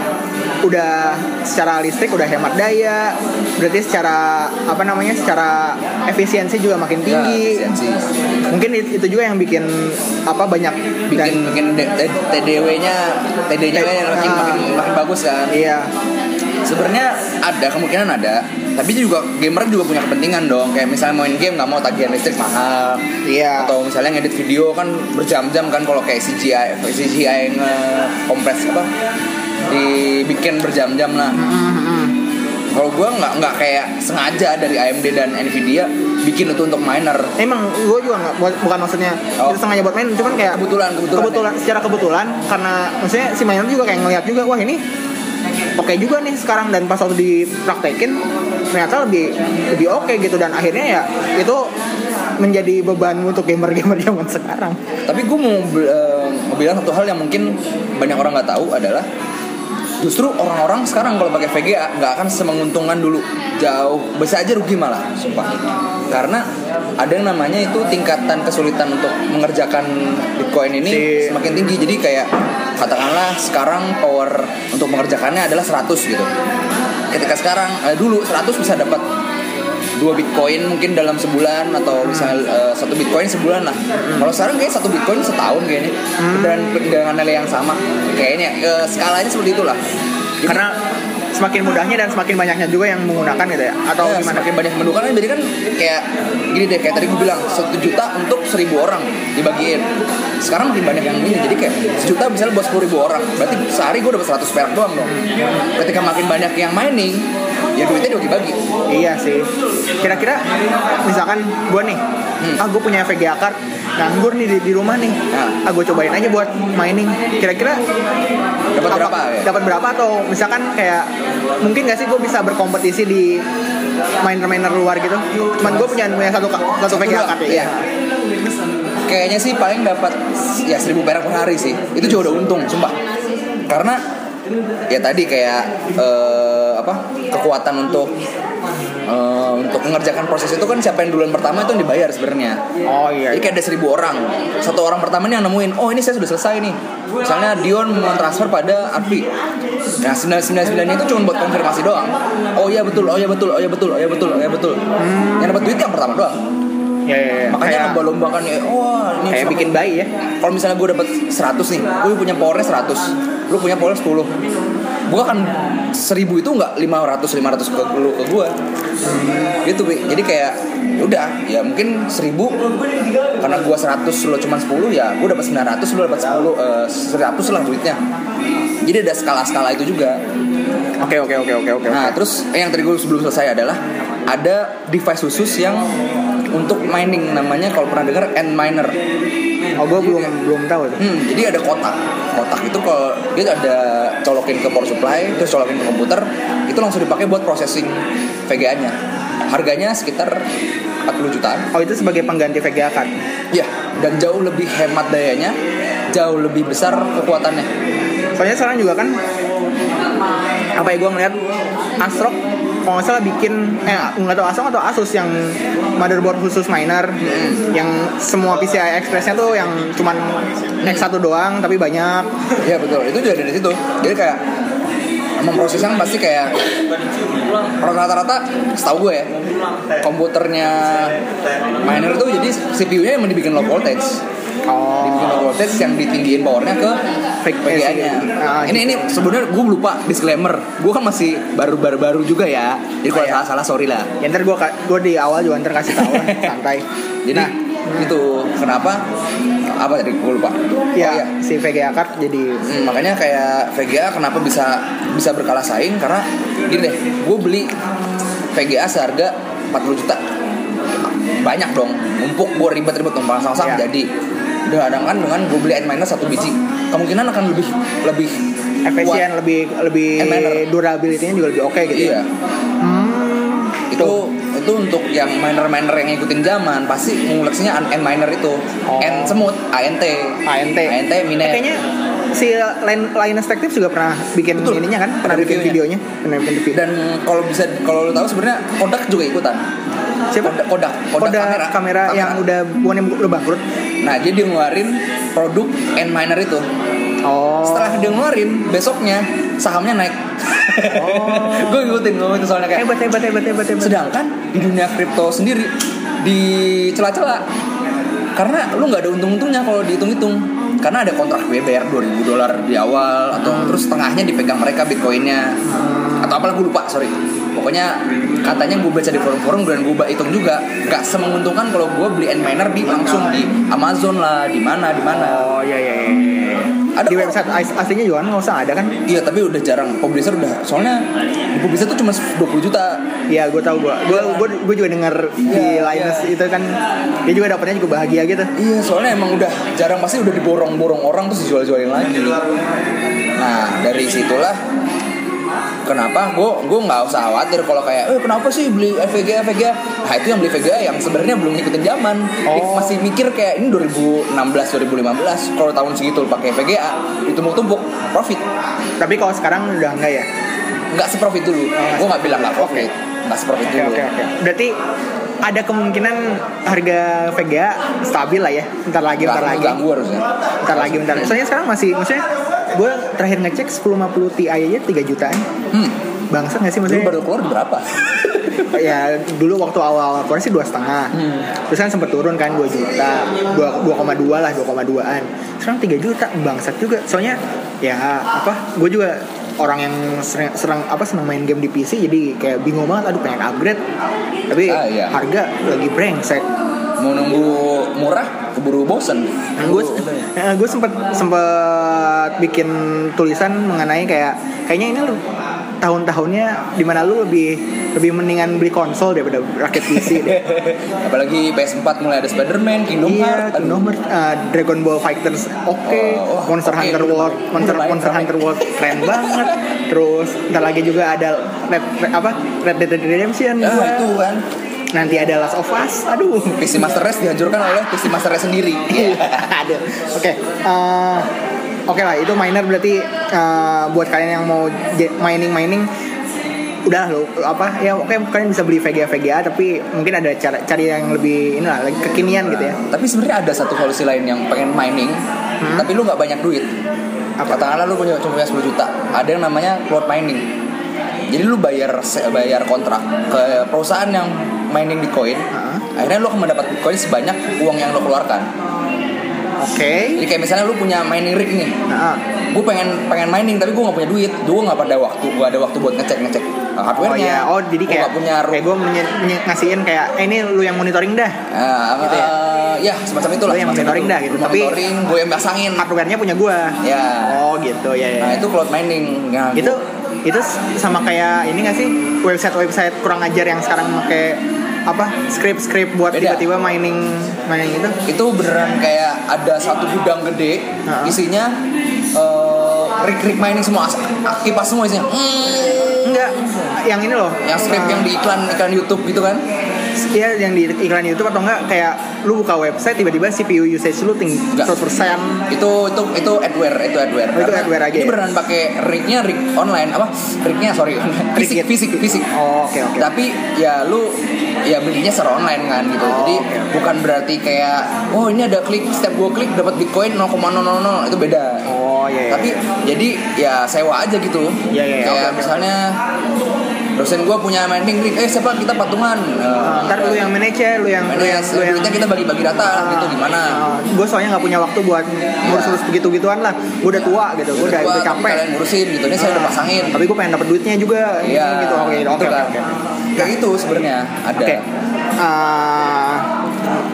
udah secara listrik udah hemat daya berarti secara apa namanya secara efisiensi juga makin Ya, tinggi. efisiensi. mungkin it- itu juga yang bikin apa banyak bikin bikin TDW-nya yang makin, Ah. makin makin bagus kan. Iya. Sebenarnya ada kemungkinan ada tapi juga gamer juga punya kepentingan dong. Kayak misalnya main game nggak mau tagihan listrik mahal. Iya. Atau misalnya ngedit video kan berjam-jam kan kalau kayak CGI CGI nge-kompres apa dibikin berjam-jam lah. Kalau gue nggak nggak kayak sengaja dari AMD dan Nvidia bikin itu untuk miner Emang gue juga nggak bukan maksudnya Oh. itu sengaja buat main, cuman kayak Kebetulan, kebetulan. secara kebetulan karena maksudnya si miner juga kayak ngeliat juga wah ini oke juga nih sekarang dan pas waktu dipraktekin ternyata lebih lebih oke gitu. Dan akhirnya ya itu menjadi beban untuk gamer-gamer zaman sekarang. Tapi gue mau eh, mau bilang satu hal yang mungkin banyak orang nggak tahu adalah justru orang-orang sekarang kalau pakai VGA nggak akan semenguntungkan dulu. Jauh bisa aja rugi malah sumpah. Karena ada yang namanya itu tingkatan kesulitan untuk mengerjakan Bitcoin ini Si- semakin tinggi. Jadi kayak katakanlah sekarang power untuk mengerjakannya adalah 100 gitu ketika sekarang eh, dulu 100 bisa dapat dua bitcoin mungkin dalam sebulan atau misalnya eh, satu bitcoin sebulan lah. Kalau sekarang kayak satu bitcoin setahun kayaknya dan dengan nilai yang sama. Kayaknya eh, skalanya seperti itulah. Jadi, Karena semakin mudahnya dan semakin banyaknya juga yang menggunakan gitu ya atau ya, gimana? semakin banyak mendukung kan jadi kan kayak gini deh kayak tadi gue bilang satu juta untuk seribu orang dibagiin sekarang makin banyak yang ini jadi kayak sejuta misalnya buat sepuluh ribu orang berarti sehari gue dapat 100 perak doang dong ketika makin banyak yang mining ya duitnya dibagi-bagi Iya sih. Kira-kira misalkan gue nih, Hmm. ah gue punya VGA card, nganggur nih di, di rumah nih, Nah. ah gue cobain aja buat mining. Kira-kira dapat apa- berapa ya Dapat berapa atau misalkan kayak mungkin gak sih gue bisa berkompetisi di miner-miner luar gitu? Cuman gue punya punya satu satu VGA card ya. Iya. Kayaknya sih paling dapat ya 1000 perak per hari sih. Itu juga udah untung, sumpah. Karena ya tadi kayak eh, apa? kekuatan untuk eh, untuk mengerjakan proses itu kan siapa yang duluan pertama itu yang dibayar sebenarnya. Oh iya. Jadi kayak ada seribu orang. Satu orang pertama nih yang nemuin Oh ini saya sudah selesai nih. Misalnya Dion mau transfer pada Arfi. Nah 999 itu cuma buat konfirmasi doang. Oh iya betul, oh iya betul, oh iya betul, oh iya betul, oh iya betul. Yang dapat duit yang pertama doang. Ya, ya, ya. Makanya kayak, lomba-lombakan ya Wah ini kayak bikin bayi ya. Kalau misalnya gue dapat 100 nih Gue punya powernya 100 Lu punya power 10 Gue kan 1000 itu nggak 500 500 ke lu ke gue gitu Wi. jadi kayak udah ya mungkin 1000 karena gua 100 lo cuma 10 ya gua dapat 900 lo dapat 10 eh, 100 lah duitnya Jadi ada skala-skala itu juga. Oke oke oke oke oke. Nah, terus eh, yang tadi gue sebelum selesai adalah ada device khusus yang untuk mining namanya kalau pernah dengar end miner. Oh gue belum belum tahu tuh. Hmm, jadi ada kotak. Kotak itu kalau dia ada colokin ke power supply, terus colokin ke komputer, itu langsung dipakai buat processing VGA-nya. Harganya sekitar 40 jutaan. Oh itu sebagai pengganti VGA card. Ya, dan jauh lebih hemat dayanya, jauh lebih besar kekuatannya. Soalnya sekarang juga kan apa ya gue ngeliat Asrock kalau nggak salah bikin eh nggak tahu Asrock atau Asus yang motherboard khusus miner yang semua PCI Expressnya tuh yang cuman X1 doang tapi banyak. Iya betul, itu juga dari situ. Jadi kayak memprosesnya pasti kayak rata-rata setahu gue ya komputernya miner itu jadi CPU-nya emang dibikin low voltage. Dibikin low voltage yang ditinggiin powernya ke Fake VGA-nya. Ah, ini ini sebenarnya gue lupa disclaimer, gue kan masih baru-baru baru juga ya. Jadi kalau iya. salah-salah sorry lah. ya ntar gue gue di awal juga ntar kasih tahu santai Jadi nah itu kenapa apa tadi gue lupa. ya Oh, iya. si VGA card jadi Hmm, makanya kayak VGA kenapa bisa bisa berkala saing karena gini deh, gue beli VGA seharga 40 juta. Banyak dong, mumpuk gue ribet-ribet numpang sang-sang Iya. jadi. Dengan kan dengan gue beli N minus satu biji, kemungkinan akan lebih lebih efisien kuat. lebih lebih durability-nya juga lebih oke gitu Iya, ya. Hmm. itu itu untuk yang miner-miner yang ngikutin zaman pasti mengoleksinya N miner itu. Oh. N semut, ANT. ANT. ANT miner. Eh, Kayaknya si Linus Tech Tips juga pernah bikin Betul. ininya kan, pernah bikin videonya. pernah bikin video. Dan kalau bisa kalau lo tahu sebenarnya Kodak juga ikutan. Siapa? Kodak, Kodak, Kodak kamera, yang udah bukan yang udah bangkrut. Nah, dia dia ngeluarin produk N miner itu. Oh. Setelah dia ngeluarin, besoknya sahamnya naik. Oh. gue ngikutin gue itu soalnya kayak. hebat hebat hebat hebat hebat. Sedangkan di dunia kripto sendiri di celah-celah karena lu nggak ada untung-untungnya kalau dihitung-hitung karena ada kontrak bayar 2000 dolar di awal atau terus setengahnya dipegang mereka bitcoinnya atau apalah gue lupa sorry pokoknya katanya gue baca di forum-forum dan gue hitung juga nggak semenguntungkan kalau gue beli N miner di langsung di Amazon lah di mana di mana Oh iya iya. iya. Ada di website as- aslinya juga kan nggak usah ada kan? iya tapi udah jarang publisher udah soalnya publisher tuh cuma 20 juta Iya, gue tahu gue. Gue gue gue juga denger di Iya, Linus iya. itu kan dia juga dapatnya juga bahagia gitu. Iya, soalnya emang udah jarang pasti udah diborong-borong orang terus dijual-jualin lagi. Nah, dari situlah kenapa gue gue nggak usah khawatir kalau kayak eh kenapa sih beli VGA VGA nah itu yang beli VGA yang sebenarnya belum ngikutin zaman Oh. masih mikir kayak ini 2016 2015 kalau tahun segitu pakai VGA ditumpuk-tumpuk profit Tapi kalau sekarang udah enggak ya? nggak seprofit dulu gue nggak bilang nggak profit nggak seprofit Oke dulu oke oke. Berarti ada kemungkinan harga VGA stabil lah ya. Bentar lagi, bentar Nggak lagi. ganggu harusnya Bentar lagi, bentar. Soalnya sekarang masih, maksudnya gue terakhir ngecek 1050 Ti aja 3 jutaan. hmm Bangsat gak sih dulu maksudnya? baru keluar berapa ya dulu waktu awal keluar sih dua setengah Hmm. terus kan sempet turun kan 2 juta dua dua koma dua lah 2,2an sekarang 3 juta bangsat juga soalnya ya apa gue juga orang yang sering, serang apa senang main game di PC jadi kayak bingung banget aduh pengen upgrade tapi Ah, iya. harga lagi brengsek mau nunggu murah keburu bosen gue gue sempet sempet bikin tulisan mengenai kayak kayaknya ini lu tahun-tahunnya di mana lu lebih lebih mendingan beli konsol daripada rakit PC deh. apalagi PS4 mulai ada Spider-Man Kingdom iya, Hearts aduh. nomor uh, Dragon Ball Fighters oke, Oh, oh, Monster oke, Hunter World. Monster Monster. Hunter World keren banget. Terus ntar lagi juga ada Red, Red- apa Red Dead Redemption ah itu kan Nanti ada Last of Us. Aduh. PC Master Race dihancurkan oleh PC Master Race sendiri Ada. Oke. eh, Oke lah, itu miner berarti eh, buat kalian yang mau mining mining udah lo apa ya oke kalian bisa beli VGA VGA tapi mungkin ada cara cari yang lebih inilah lagi kekinian gitu ya tapi sebenarnya ada satu solusi lain yang pengen mining tapi lu nggak banyak duit apa katakanlah lu punya cuma punya 10 juta ada yang namanya cloud mining jadi lu bayar bayar kontrak ke perusahaan yang mining Bitcoin Heeh. akhirnya lu akan mendapat Bitcoin sebanyak uang yang lu keluarkan Oke. Jadi kayak misalnya lu punya mining rig nih. Nah, Gue pengen pengen mining tapi gue nggak punya duit. Gue nggak pada waktu. Gue ada waktu buat ngecek ngecek oh hardware-nya. iya, oh jadi Gua kayak nggak punya kayak gue ngasihin kayak eh, ini lu yang monitoring dah. Ah, Gitu ya? eh, ya semacam itulah. Lu yang monitoring itu. dah gitu, tapi- monitoring, gue yang pasangin. Hardware-nya punya gue. Ya. Oh gitu ya ya. Nah itu cloud mining. Nah, itu gua- itu sama kayak ini gak sih website-website kurang ajar yang sekarang pakai apa script-script buat Beda. tiba-tiba mining mining itu? Itu beneran kayak ada satu gudang gede Ha-ha. isinya eh, rig-rig mining semua as- kipas semua isinya. Hmm, enggak yang ini loh. Yang script yang di iklan iklan YouTube gitu kan Iya yang di iklan YouTube atau enggak kayak lu buka website tiba-tiba CPU usage lu tinggi Enggak. 100% itu itu itu adware itu adware Oh, itu adware aja ini ya? beneran pakai rignya rig online apa rignya sorry fisik gitu. fisik fisik Oh, oke oke. tapi ya lu ya belinya secara online kan gitu Oh, jadi oke. bukan berarti kayak oh ini ada klik setiap gua klik dapat bitcoin 0,000 itu beda Oh iya. iya. tapi jadi ya sewa aja gitu Iya, iya, kayak oke, oke. misalnya dosen gua punya mining rig eh siapa kita patungan Ah, ntar lu yang manage ya, lu yang lu yang lu yang kita bagi-bagi data gitu gimana gue soalnya nggak punya waktu buat ngurus-ngurus begitu-gituan lah. Gue udah tua gitu, gue udah, udah capek. kalian ngurusin gitu ini saya udah pasangin Tapi gue pengen dapet duitnya juga. Iya, gitu. Oke, gitu oke, kan. oke. Kayak itu sebenarnya ada. Oke. Eh,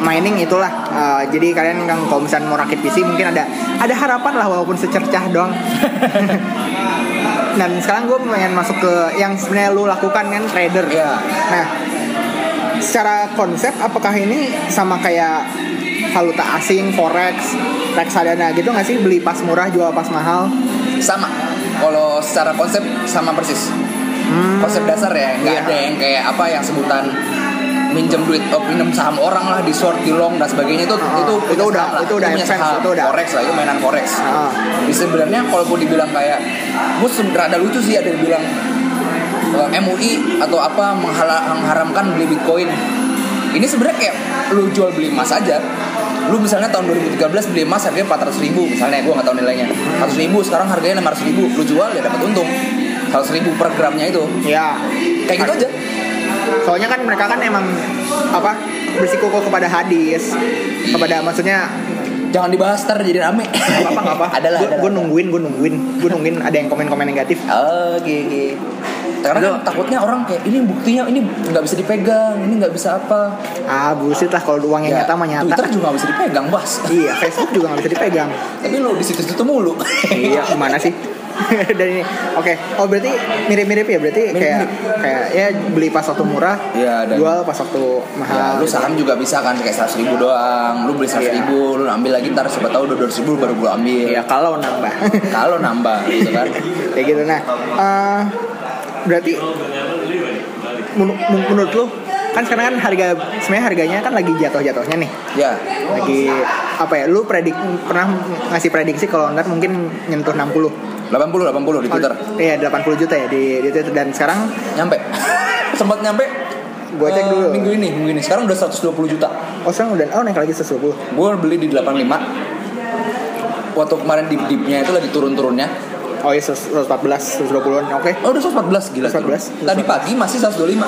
mining itulah. Eh, jadi kalian yang kalau misalnya mau rakit PC mungkin ada ada harapan lah walaupun secercah doang. Dan sekarang gue pengen masuk ke yang sebenarnya lu lakukan kan trader. Iya. Nah, secara konsep apakah ini sama kayak valuta asing, forex, reksadana gitu nggak sih beli pas murah jual pas mahal? Sama. Kalau secara konsep sama persis. Hmm. Konsep dasar ya, nggak Iya. ada yang kayak apa yang sebutan minjem duit, oh, minjem saham orang lah di short, di long dan sebagainya itu Ah, itu itu udah- lah. itu udah punya saham. itu udah. forex lah itu mainan forex. Ah. Jadi sebenarnya kalau gue dibilang kayak gue sebenarnya ada lucu sih ada yang bilang eh, MUI atau apa mengharamkan beli Bitcoin. Ini sebenarnya kayak lu jual beli emas aja. Lu misalnya tahun 2013 beli emas harganya 400 ribu misalnya gue nggak tahu nilainya 100 ribu sekarang harganya 600 ribu lu jual ya dapat untung 100 ribu per gramnya itu Ya. kayak gitu aja Soalnya kan mereka kan emang apa bersikukuh kepada hadis, kepada maksudnya jangan dibahas ntar jadi rame. Nggak apa adalah Gue nungguin, gue nungguin, gue nungguin ada yang komen-komen negatif. oke oke. Karena kan takutnya orang kayak ini buktinya ini nggak bisa dipegang ini nggak bisa apa. Ah bullshit lah kalau uang yang Ya, nyata mah nyata. Twitter juga nggak bisa dipegang bos Iya, Facebook juga nggak bisa dipegang. tapi lo di situ-situ mulu. Iya, gimana sih? Dan ini, oke. Oh berarti mirip-mirip ya? Berarti kayak kayak ya beli pas waktu murah, Iya, dan- jual pas waktu Ya, mahal. lu saham juga bisa kan kayak seratus ribu doang lu beli seratus Iya. ribu lu ambil lagi ntar siapa tahu dua ribu baru gue ambil Iya, kalau nambah. kalau nambah gitu kan kayak gitu nah eh, berarti men- men- menurut lu kan sekarang kan harga sebenarnya harganya kan lagi jatuh-jatuhnya nih ya lagi apa ya lu predik pernah ngasih prediksi kalau ntar mungkin nyentuh 60 80 80 di Twitter. Iya 80 juta ya di, di Twitter. Dan sekarang? Nyampe. Sempat nyampe Gua cek eh, dulu. minggu ini minggu ini. Sekarang udah 120 juta. Oh sekarang udah oh naik lagi 120 gue beli di 85 waktu kemarin dip dipnya itu lagi turun-turunnya oh iya 114 120an oke oh udah 114 gila 114. tadi pagi masih 125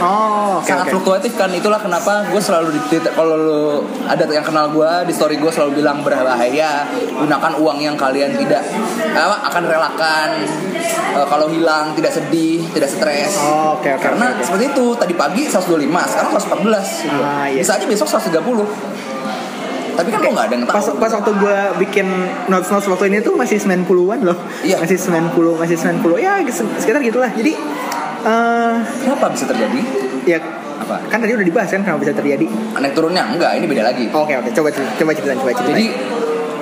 oh oke sangat oke fluktuatif kan itulah kenapa gue selalu di kalau lu ada yang kenal gue di story gue selalu bilang berbahaya gunakan uang yang kalian tidak apa, akan relakan Eh, kalau hilang tidak sedih tidak stres Oh, oke, oke, karena oke, oke. seperti itu tadi pagi 125 sekarang 114 gitu. Ah, iya. bisa aja besok 130 tapi kan lo nggak ada yang tahu. pas pas waktu gue bikin notes notes waktu ini tuh masih 90-an loh. Iya. masih 90 masih 90 ya sekitar gitulah. Jadi eh kenapa bisa terjadi? ya apa? kan tadi udah dibahas kan kenapa bisa terjadi. Naik turunnya? Enggak ini beda lagi. Oke oke. Coba coba ceritain coba ceritain. Jadi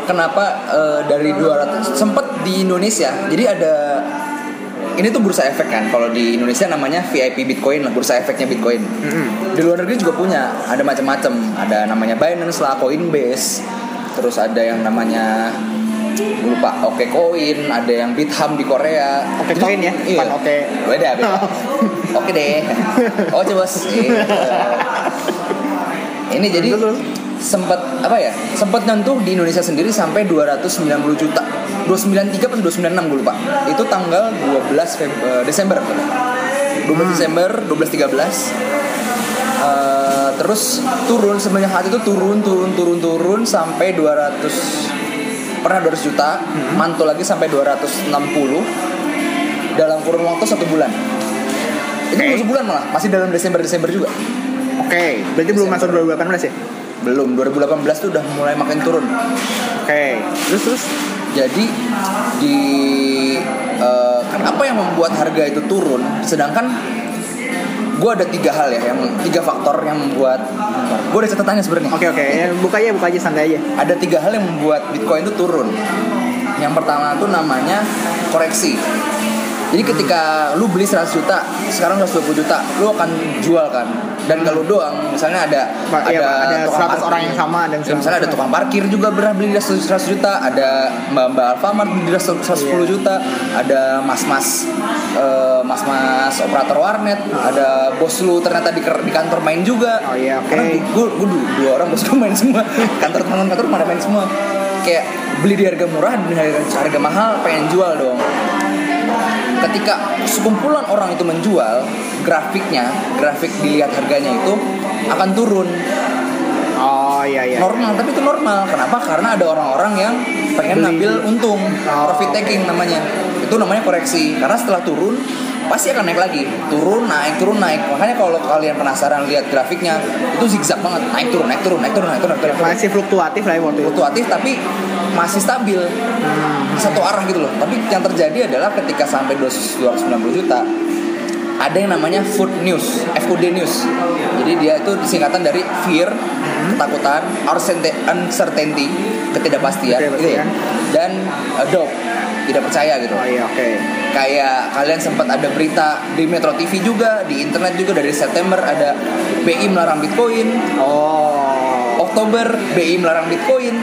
kenapa eh, dari 200 sempet di Indonesia. Jadi ada ini tuh bursa efek kan. Kalau di Indonesia namanya VIP Bitcoin lah, bursa efeknya Bitcoin. Mm-mm. Di luar negeri juga punya, ada macam-macam. Ada namanya Binance lah, Coinbase. Terus ada yang namanya gue lupa Oke Coin, ada yang Bitham di Korea. Oke Jadi- Coin ya, iya. Oke. Beda, beda. Oke deh. Oke bos. Iya. Ini jadi. Sempat apa ya sempat nyentuh di Indonesia sendiri sampai 290 juta. 293 atau 296 gue lupa. Itu tanggal 12 Feb- eh, Desember. 12 Hmm. Desember 12 13 Eh, terus turun semenjak saat itu turun turun turun turun sampai 200 pernah 200 juta mantul lagi sampai 260 dalam kurun waktu satu bulan. Itu Oke. belum sebulan malah masih dalam Desember Desember juga. Oke, berarti belum masuk 2018 ya? Belum 2018 tuh udah mulai makin turun Oke. Terus terus Jadi di eh, kenapa yang membuat harga itu turun? Sedangkan gue ada tiga hal ya, yang tiga faktor yang membuat gue ada catatannya sebenarnya. Oke oke, ya, buka aja buka aja santai aja. Ada tiga hal yang membuat Bitcoin itu turun. Yang pertama itu namanya koreksi. Jadi ketika lu beli 100 juta, sekarang 120 juta, lu akan jual kan. Dan kalau doang, misalnya ada Pak, iya, Pak, ada 100 orang yang sama dan Ya, misalnya ada tukang parkir juga pernah beli di 100 juta, ada mbak-mbak Alfamart beli di 110 Iya. juta, ada mas-mas eh, mas-mas operator warnet, ada bos lu ternyata di, di kantor main juga. Oh, iya, oke. Karena gue gue dua orang bos gue main semua, kantor teman kantor pada main semua. Kayak beli di harga murah dan harga, harga mahal pengen jual dong ketika sekumpulan orang itu menjual grafiknya grafik dilihat harganya itu akan turun Oh iya iya. normal tapi itu normal. Kenapa? Karena ada orang-orang yang pengen ngambil untung Oh, profit taking namanya. Itu namanya koreksi. Karena setelah turun pasti akan naik lagi. Turun naik turun naik. Makanya kalau kalian penasaran lihat grafiknya itu zigzag banget. Naik turun naik turun naik turun naik turun, naik turun, naik turun. Masih fluktuatif lah ya waktu itu. fluktuatif tapi masih stabil. Satu arah gitu loh. Tapi yang terjadi adalah ketika sampai 200 290 juta ada yang namanya food news FUD news. Jadi dia itu singkatan dari fear ketakutan uncertainty- ketidakpastian gitu ya. Dan uh, doubt tidak percaya gitu. Oh iya oke. kayak kalian sempat ada berita di Metro TV juga di internet juga dari September ada BI melarang Bitcoin. Oh. Oktober BI melarang Bitcoin.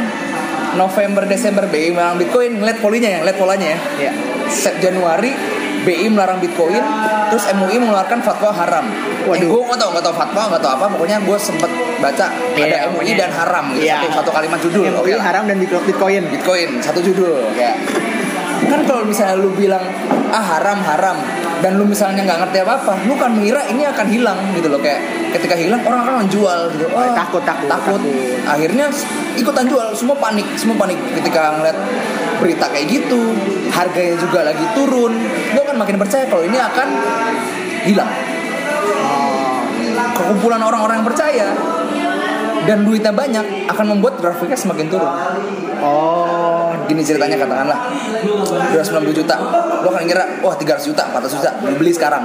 November Desember BI melarang Bitcoin. Ngeliat polinya ya ngeliat polanya ya. Iya. Sep Januari BI melarang Bitcoin terus MUI mengeluarkan fatwa haram Waduh. eh, gue nggak tau nggak tau fatwa nggak tau apa pokoknya gue sempet baca Iya, ada MUI dan haram gitu Iya. satu, satu kalimat judul MUI oke lah. haram dan Bitcoin. Bitcoin satu judul kayak kan kalau misalnya lu bilang ah haram haram dan lu misalnya nggak ngerti apa apa lu kan mengira ini akan hilang gitu loh. Kayak ketika hilang orang akan menjual gitu. Oh, takut, takut, takut. takut. akhirnya ikutan jual semua panik semua panik ketika ngeliat berita kayak gitu. Harganya juga lagi turun. Lu akan makin percaya kalau ini akan hilang. Oh. kekumpulan orang-orang yang percaya dan duitnya banyak akan membuat grafiknya semakin turun. Oh. Gini ceritanya katakanlah 290 juta. Lo akan ngira wah 300 juta 400 juta. Lu beli sekarang.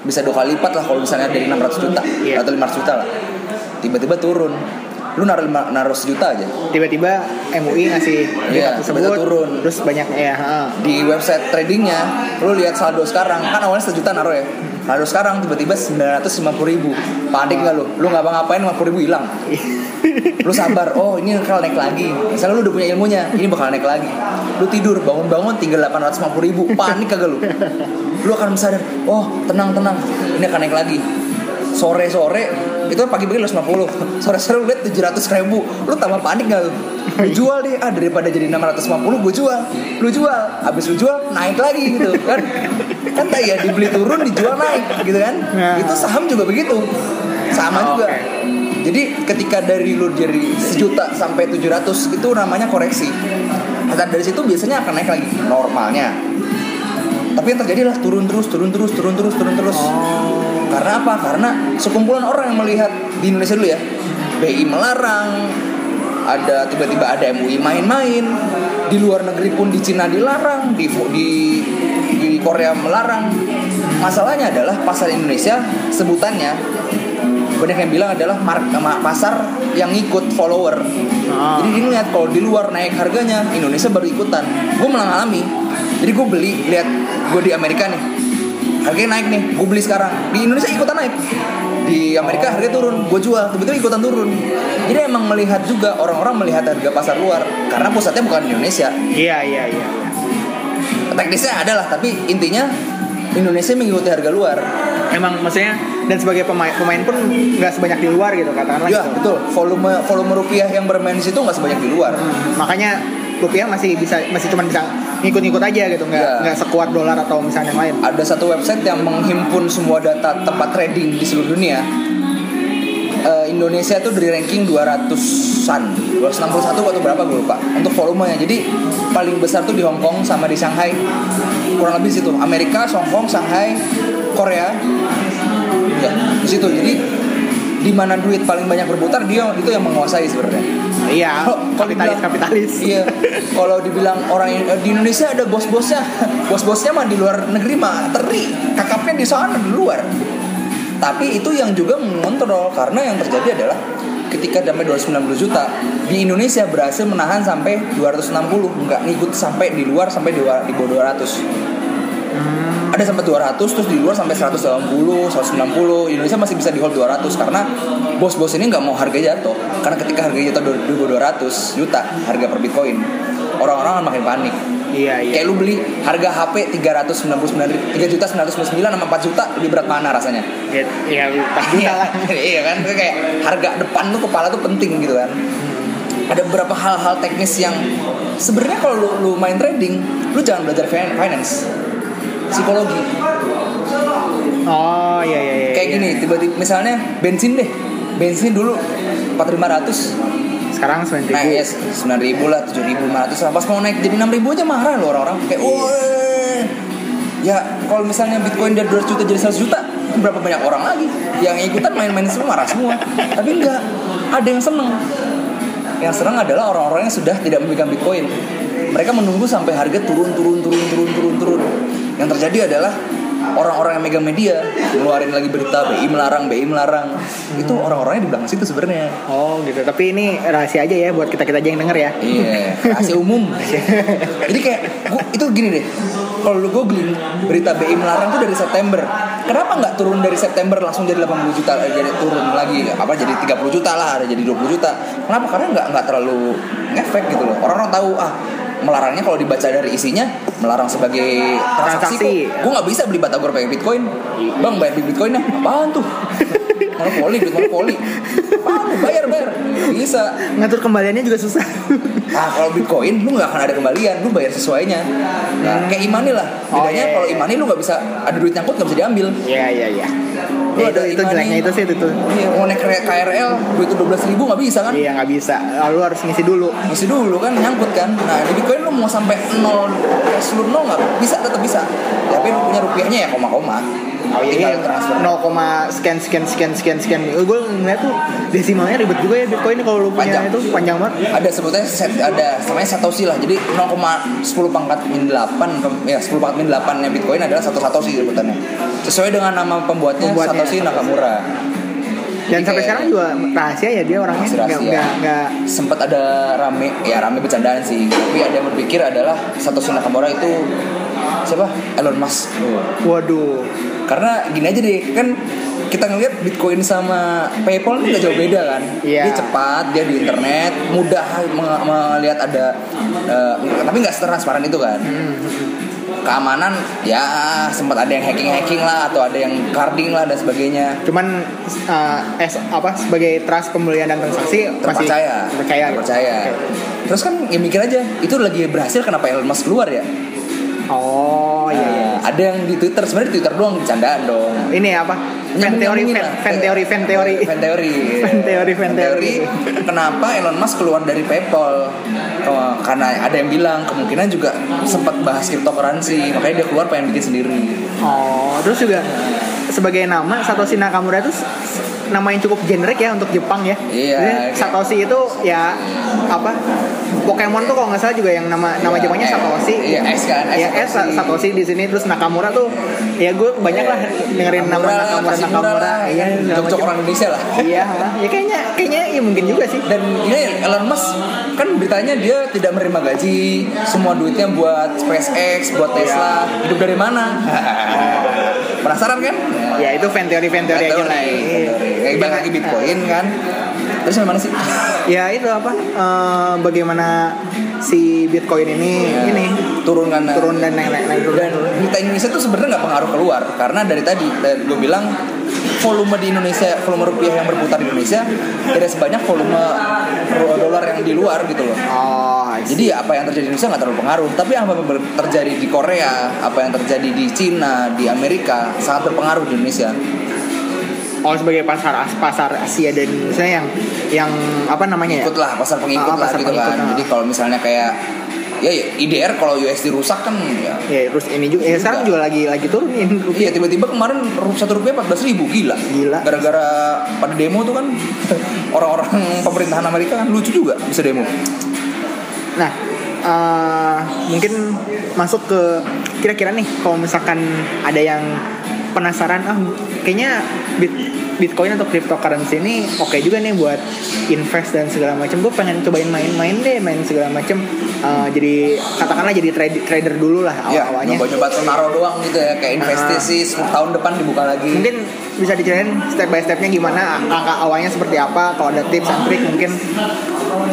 Bisa dua kali lipat lah kalau misalnya dari 600 juta Iya. atau 500 juta lah. Tiba-tiba turun. Lu naruh lima- naruh sejuta aja. Tiba-tiba MUI ngasih Iya, berita tiba-tiba tersebut, turun. Terus banyak ya. ha. di website tradingnya lu lihat saldo sekarang. Kan awalnya sejuta naruh ya. Saldo sekarang tiba-tiba 950 ribu. Panik nggak lu lu nggak ngapain 50 ribu hilang lu sabar oh ini bakal naik lagi. Misalnya lu udah punya ilmunya ini bakal naik lagi. Lu tidur bangun-bangun tinggal 850 ribu. Panik kagak lu? Lu akan sadar oh tenang tenang ini akan naik lagi. Sore-sore itu pagi-pagi lu 50 sore-sore lu lihat 700 ribu. Lu tambah panik gak lu? Lu jual deh ah daripada jadi 650 gue jual. Lu jual habis lu jual naik lagi gitu kan? Kan tak ya dibeli turun dijual naik gitu kan? Nah. itu saham juga begitu. Sama Oh, juga. oke. Jadi ketika dari lu dari sejuta sampai 700 itu namanya koreksi. Dan dari situ biasanya akan naik lagi normalnya. Tapi yang terjadi adalah turun terus turun terus turun terus turun terus. Karena apa? Karena sekumpulan orang yang melihat di Indonesia dulu ya. BI melarang ada tiba-tiba ada MUI main-main. Di luar negeri pun di Cina dilarang di di di Korea melarang. Masalahnya adalah pasar Indonesia sebutannya banyak yang bilang adalah mark, ma- pasar yang ikut follower. Ah. jadi dia ngeliat kalau di luar naik harganya Indonesia baru ikutan. Gue malah ngalami. Jadi gue beli lihat gue di Amerika nih. Harganya naik nih gue beli sekarang. Di Indonesia ikutan naik. Di Amerika harga turun gue jual. Tiba-tiba ikutan turun. Jadi emang melihat juga orang-orang melihat harga pasar luar. Karena pusatnya bukan di Indonesia. Iya iya iya. teknisnya adalah tapi intinya Indonesia mengikuti harga luar Emang maksudnya dan sebagai pemain pemain pun nggak sebanyak di luar gitu katakanlah. ya gitu. betul volume volume rupiah yang bermain di situ nggak sebanyak di luar Makanya rupiah masih bisa masih cuma bisa ngikut-ngikut aja gitu nggak Iya. nggak sekuat dolar atau misalnya yang lain. ada satu website yang menghimpun semua data tempat trading di seluruh dunia eh, Indonesia tuh dari ranking 200-an 261 atau berapa gue lupa Untuk volumenya Jadi paling besar tuh di Hong Kong sama di Shanghai Kurang lebih situ Amerika, Hong Kong, Shanghai, Korea Ya di situ Jadi di mana duit paling banyak berputar dia itu yang menguasai sebenarnya. Iya, kalau kapitalis dibilang- kapitalis. Iya. Kalau dibilang orang di Indonesia ada bos-bosnya, bos-bosnya mah di luar negeri mah teri, kakapnya di sana di luar. Tapi itu yang juga mengontrol karena yang terjadi adalah ketika damai 290 juta di Indonesia berhasil menahan sampai 260 nggak ngikut sampai di luar sampai di, di bawah 200 ada sampai 200 terus di luar sampai 180 190 Indonesia masih bisa di hold 200 karena bos-bos ini nggak mau harga jatuh. Karena ketika harga jatuh 2200 juta harga per bitcoin orang-orang akan makin panik. Iya, iya. kayak lu beli harga HP 399 3 juta 999 sama 4 juta lebih berat mana rasanya? Iya, iya, pasti iya lah. iya kan? Kayak harga depan tuh kepala tuh penting gitu kan. Ada beberapa hal-hal teknis yang sebenarnya kalau lu, lu main trading lu jangan belajar fin- finance psikologi. Oh, iya iya iya. kayak iya. gini tiba-tiba misalnya bensin deh. Bensin dulu 4500 Sekarang sembilan ribu. naik ya 9000 ribu lah 7500 lah. Pas mau naik jadi 6000 aja marah loh orang-orang. Kayak woi ya kalau misalnya bitcoin dari 200 juta jadi 100 juta berapa banyak orang lagi? Yang ikutan main-main semua marah semua. Tapi enggak ada yang seneng. Yang seneng adalah orang-orang yang sudah tidak memegang bitcoin. Mereka menunggu sampai harga turun turun turun turun turun turun yang terjadi adalah orang-orang yang megang media ngeluarin lagi berita BI melarang BI melarang itu orang-orangnya di belakang situ sebenarnya Oh gitu. Tapi ini rahasia aja ya buat kita kita aja yang denger ya. Iya, rahasia umum. Jadi kayak gua, itu gini deh. Kalau lu googling berita BI melarang tuh dari September. Kenapa nggak turun dari September langsung jadi 80 juta eh, jadi turun lagi apa jadi 30 juta lah, ada jadi 20 juta. Kenapa? Karena nggak nggak terlalu ngefek gitu loh. Orang-orang tahu ah melarangnya kalau dibaca dari isinya melarang sebagai transaksi, Transaksi. kok gue nggak bisa beli batagor pakai bitcoin bang bayar di bitcoin ya apaan tuh monopoli duit monopoli apaan bayar bayar bisa Ngatur kembaliannya juga susah. Nah kalau Bitcoin lu nggak akan ada kembalian, lu bayar sesuainya. Nah, kayak imani lah. Oh, Bedanya iya, kalau iya. imani lu nggak bisa ada duit nyangkut nggak bisa diambil. Iya iya iya. Ya, itu itu jeleknya itu sih itu tuh. Iya, mau naik KRL itu 12 ribu nggak bisa kan? Iya nggak bisa. Lalu harus ngisi dulu. Mesti dulu kan nyangkut kan. Nah di Bitcoin lu mau sampai nol cash lu nol nggak bisa tetap bisa. Tapi lu punya rupiahnya ya koma-koma. Oh iya, Tinggal transfer. 0, sekian sekian sekian sekian sekian. Gue ngeliat tuh desimalnya ribet juga ya Bitcoin kalau lu punya Panjang. itu panjang banget. ada sebetulnya set ada namanya satoshi lah jadi 0,10 pangkat min 8 pem- ya 10 pangkat min 8 nya bitcoin adalah satu satoshi sebutannya sesuai dengan nama pembuatnya, Pembuatnya, Satoshi. Nakamura Dan Jadi sampai sekarang juga rahasia ya dia orangnya nggak nggak nggak sempat ada rame ya rame bercandaan sih tapi ada yang berpikir adalah Satoshi Nakamura itu siapa? Elon Musk. Waduh. Karena gini aja deh kan kita ngelihat Bitcoin sama PayPal ini nggak jauh beda kan? Iya. dia cepat dia di internet mudah melihat ada eh, tapi nggak transparan itu kan? Keamanan ya sempat ada yang hacking hacking lah atau ada yang carding lah dan sebagainya. Cuman uh, es apa sebagai trust pembelian dan transaksi masih terpercaya. percaya gitu. terpercaya. Oke. terus kan ya mikir aja itu lagi berhasil kenapa Elon Musk keluar ya oh iya iya. Nah, ada yang di Twitter. Sebenarnya Twitter doang bercandaan dong. Ini apa? Fan teori fan, fan teori fan teori. fan teori. Fan teori, fan teori. kenapa Elon Musk keluar dari PayPal? Oh, karena ada yang bilang kemungkinan juga sempat bahas cryptocurrency. Makanya dia keluar pengen bikin sendiri. Oh terus juga sebagai nama Satoshi Nakamura itu nama yang cukup generik ya untuk Jepang ya. Iya, Jadi Satoshi itu ya apa Pokemon tuh kalau nggak salah juga yang nama nama Iya, Jepangnya eh, Satoshi. iya, S kan, S ya S Satoshi. Satoshi di sini. Terus Nakamura tuh ya gue banyak lah dengerin nama Nakamura, Nakamura iya jok-jok macam. orang Indonesia lah. Iya ya kayaknya kayaknya ya mungkin juga sih. Dan ini Elon Musk kan beritanya dia tidak menerima gaji semua duitnya buat SpaceX buat Tesla. Hidup dari mana? Penasaran kan? Ya itu fan teori fan teori aja lah teori. Iya. kayak balik lagi Bitcoin kan. Terus gimana sih? Ya itu apa? Eh, bagaimana si Bitcoin ini Ya. ini turun kan turun dan naik naik, naik turun. Dan berita Indonesia tuh sebenarnya nggak pengaruh keluar karena dari tadi gue bilang volume di Indonesia volume rupiah yang berputar di Indonesia tidak sebanyak volume dolar yang di luar gitu loh. Oh jadi apa yang terjadi di Indonesia nggak terlalu pengaruh tapi apa yang terjadi di Korea apa yang terjadi di Cina di Amerika sangat berpengaruh di Indonesia oh sebagai pasar pasar Asia dan misalnya yang yang apa namanya ya ikut lah pasar pengikut Ah, lah pasar gitu pengikut, kan ah. jadi kalau misalnya kayak ya ya, IDR kalau USD rusak kan ya ya terus ini juga ya sekarang juga lagi lagi turunin Iya rupiah tiba-tiba kemarin satu rupiah empat belas ribu gila. Gila. Gara-gara pada demo tuh kan orang-orang pemerintahan Amerika kan lucu juga bisa demo. Nah, eh, mungkin masuk ke kira-kira nih kalau misalkan ada yang penasaran ah kayaknya bit, Bitcoin atau cryptocurrency ini oke juga nih buat invest dan segala macam. Gue pengen cobain main-main deh, main segala macam. Eh, jadi katakanlah jadi trade- trader dulu lah Iya, awal-awalnya. nyoba-nyoba tuh naruh doang gitu ya kayak investasi 10 tahun depan dibuka lagi. Mungkin bisa diceritain step by stepnya gimana, langkah awalnya seperti apa. Kalau ada tips and trick mungkin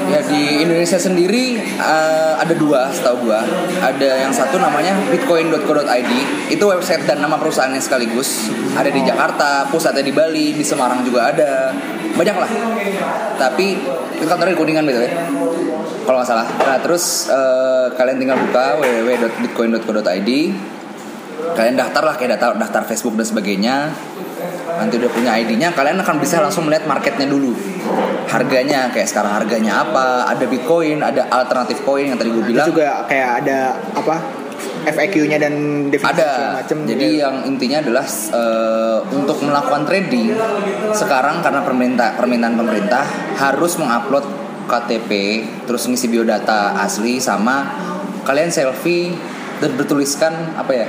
Ya di Indonesia sendiri eh, ada dua setahu gua. Ada yang satu namanya bitcoin.co.id. Itu website dan nama perusahaannya sekaligus. Ada di Jakarta, pusatnya di Bali, di Semarang juga ada. Banyak lah. Tapi itu kantornya di Kuningan gitu ya. Kalau nggak salah. Nah terus eh, kalian tinggal buka www.bitcoin.co.id. Kalian daftar lah kayak daftar, daftar Facebook dan sebagainya nanti udah punya ID-nya kalian akan bisa langsung melihat marketnya dulu. Harganya kayak sekarang harganya apa ada Bitcoin ada alternatif coin yang tadi gue itu bilang. juga kayak ada apa FAQ-nya dan definisi ada. macam. jadi yang intinya adalah eh, untuk melakukan trading sekarang karena perminta permintaan pemerintah harus mengupload KTP terus ngisi biodata asli sama kalian selfie dan bertuliskan apa ya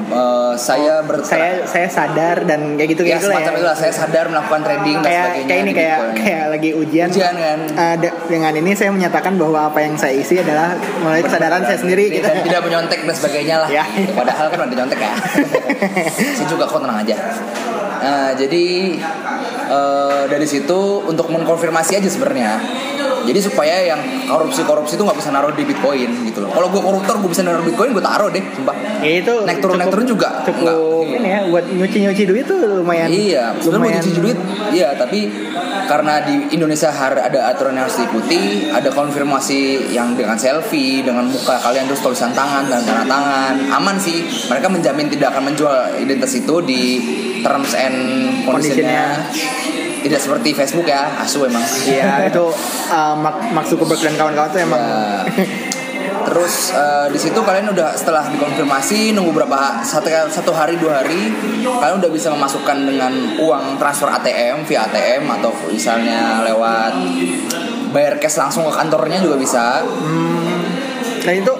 eh, saya ber saya saya sadar dan kayak gitu ya gitu lah semacam ya. itulah saya sadar melakukan trading dan kayak sebagainya kayak ini kayak kayak lagi ujian. ujian kan de- dengan ini saya menyatakan bahwa apa yang saya isi adalah melalui kesadaran saya sendiri gitu. dan tidak menyontek dan sebagainya lah Ya. padahal kan ada nyontek ya saya juga kok tenang aja Nah, jadi eh, dari situ untuk mengkonfirmasi aja sebenarnya jadi supaya yang korupsi-korupsi itu nggak bisa naruh di bitcoin gitu loh kalau gue koruptor gue bisa naruh bitcoin gue taruh deh sumpah Ya itu Naik turun, naik cukup- turun juga. Cukup Enggak. ini ya buat nyuci-nyuci duit tuh lumayan. Iya, sebenarnya mau cuci duit, iya. Tapi karena di Indonesia har- ada aturan yang harus diikuti, ada konfirmasi yang dengan selfie, dengan muka kalian terus tulisan tangan dan tanda tangan, aman sih. Mereka menjamin tidak akan menjual identitas itu di terms and conditionnya. Tidak seperti Facebook ya, asu emang. Iya itu uh, Zuckerberg dan kawan-kawan tuh emang Ya. Terus eh, di situ kalian udah setelah dikonfirmasi nunggu berapa satu, satu hari dua hari kalian udah bisa memasukkan dengan uang transfer ATM via ATM atau misalnya lewat bayar cash langsung ke kantornya juga bisa. dan itu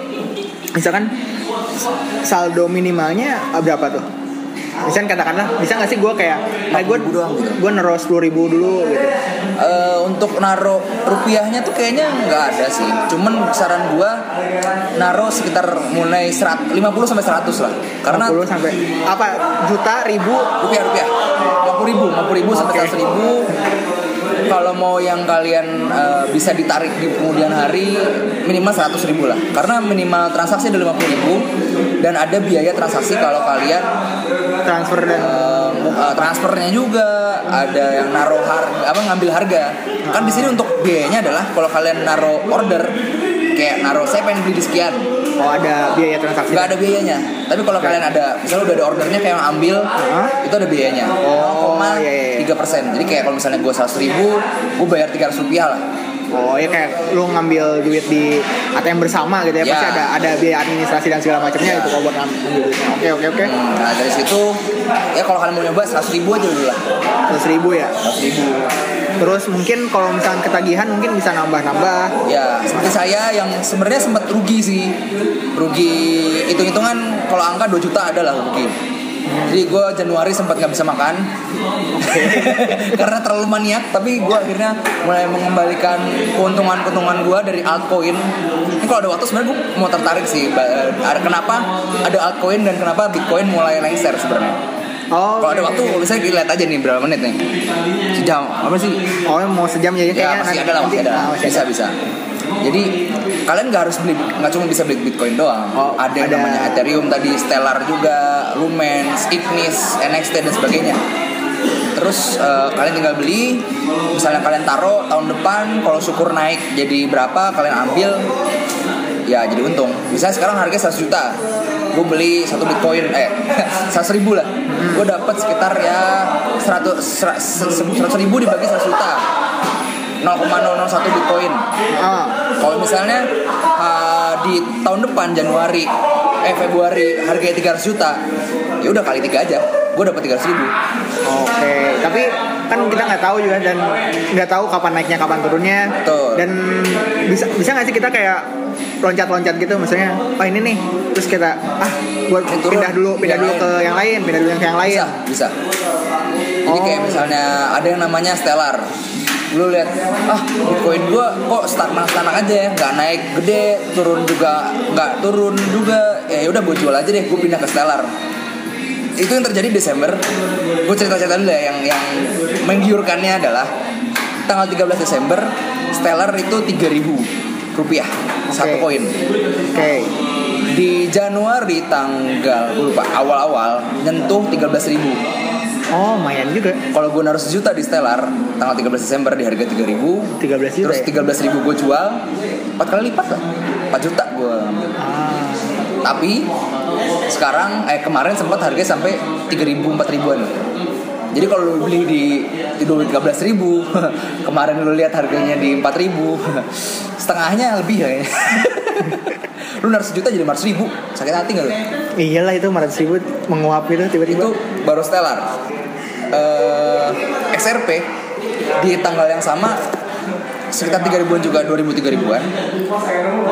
misalkan saldo minimalnya uh, berapa tuh? Misalkan katakanlah bisa nggak sih gue kayak kayak gue 40.000 doang gitu. gue naruh sepuluh ribu dulu gitu. Eh, untuk naro rupiahnya tuh kayaknya nggak ada sih. Cuman saran gua naro sekitar mulai serat, 50 sampai 100 lah. Karena 50 sampai apa juta ribu rupiah rupiah 50 ribu 50 ribu sampai Oke. 100 ribu kalau mau yang kalian eh, bisa ditarik di kemudian hari minimal 100 ribu lah. Karena minimal transaksi ada 50 ribu dan ada biaya transaksi kalau kalian transfer dan eh, eh, transfernya juga ada yang naruh harga apa ngambil harga. Kan di sini untuk biayanya adalah kalau kalian naruh order kayak naruh saya pengen beli di sekian oh ada biaya transaksi. nggak ada biayanya tapi kalau kalian ada misalnya udah ada ordernya kayak ambil Hah? itu ada biayanya Oh, iya, iya, iya. tiga persen jadi kayak kalau misalnya gue seratus ribu gue bayar tiga rupiah lah Oh ya kayak lu ngambil duit di ATM bersama gitu ya, Ya. pasti ada ada biaya administrasi dan segala macamnya Ya. itu kalau buat ngambil duitnya. Oke oke oke. Hmm, nah dari situ ya kalau kalian mau nyoba seratus ribu aja dulu lah Terus ribu ya. seratus ribu Terus mungkin kalau misalkan ketagihan mungkin bisa nambah-nambah. ya seperti saya yang sebenarnya sempat rugi sih. Rugi hitung hitungan kalau angka 2 juta adalah rugi. Jadi gue Januari sempat nggak bisa makan. Karena terlalu maniak tapi gue akhirnya mulai mengembalikan keuntungan keuntungan gue dari altcoin. Ini kalau ada waktu sebenarnya gue mau tertarik sih eh, kenapa ada altcoin dan kenapa bitcoin mulai lengser sebenarnya Oh. kalau ada waktu bisa lihat aja nih berapa menit nih. Sejam apa sih? Oh mau sejam ya kayaknya masih ada lah masih ada. Ah, masih bisa ada. bisa. Jadi kalian nggak harus beli nggak cuma bisa beli bitcoin doang. Oh, ada yang ada- namanya ethereum tadi stellar juga lumens ignis nxt dan sebagainya. Terus eh, kalian tinggal beli. Misalnya kalian taruh tahun depan kalau syukur naik jadi berapa kalian ambil. Ya jadi untung. Bisa sekarang harganya 100 juta gue beli satu bitcoin eh seratus ribu lah gue dapat sekitar ya seratus seratus ribu dibagi seratus juta 0,001 bitcoin Ah, kalau misalnya uh, di tahun depan Januari eh Februari harganya 300 juta ya udah kali tiga aja gue dapat 300 ribu oke. Tapi kan kita nggak tahu juga dan nggak tahu kapan naiknya, kapan turunnya. Betul. Dan bisa bisa nggak sih kita kayak loncat-loncat gitu, maksudnya, oh ini nih, terus kita ah, buat pindah dulu, pindah yang dulu lain. ke yang lain, pindah dulu ke yang lain. bisa bisa. Jadi Oh. kayak misalnya ada yang namanya stellar. Lu lihat ah bitcoin gua kok stagnan stagnan aja ya nggak naik gede turun juga nggak turun juga. Ya udah gue jual aja deh gue pindah ke stellar. Itu yang terjadi Desember. Gue cerita cerita dulu ya yang yang menggiurkannya adalah tanggal 13 Desember stellar itu 3000 rupiah satu Oke. koin Oke. di Januari tanggal gue lupa awal-awal nyentuh 13.000 Oh, lumayan juga. kalau gue naruh sejuta di Stellar tanggal 13 Desember di harga 3000 13 juta. terus ya? 13.000 gue jual 4 kali lipat lah 4 juta gue Ah, tapi sekarang eh kemarin sempat harganya sampai 3000 4000-an jadi kalau lu beli di di dulu 13 ribu kemarin lu lihat harganya di 4 ribu setengahnya lebih ya. Lu naruh sejuta jadi 500 ribu. Sakit hati gak lu? iyalah itu 400 ribu menguap gitu tiba-tiba. itu baru stellar. Eh XRP di tanggal yang sama sekitar 3 ribuan juga 2000 3 ribuan.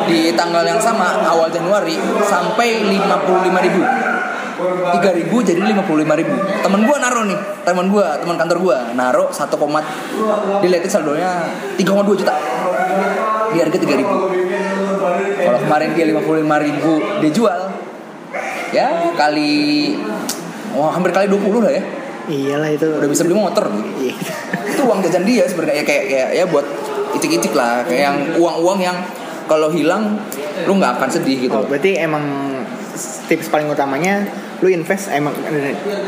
Di tanggal yang sama awal Januari sampai 55 ribu 3 ribu jadi 55 ribu. Temen gue naruh nih temen gue teman kantor gue naruh 1, dilihatin saldonya 3,2 juta. Di harga 3 ribu. Kalau kemarin dia 55 ribu dia jual ya kali wah hampir kali 20 lah ya. Iyalah itu. udah bisa beli motor. Iya. itu uang jajan dia sebenarnya ya kayak kayak ya buat icik-icik lah kayak yang uang-uang yang kalau hilang lu nggak akan sedih gitu Oh, berarti emang tips paling utamanya lu invest emang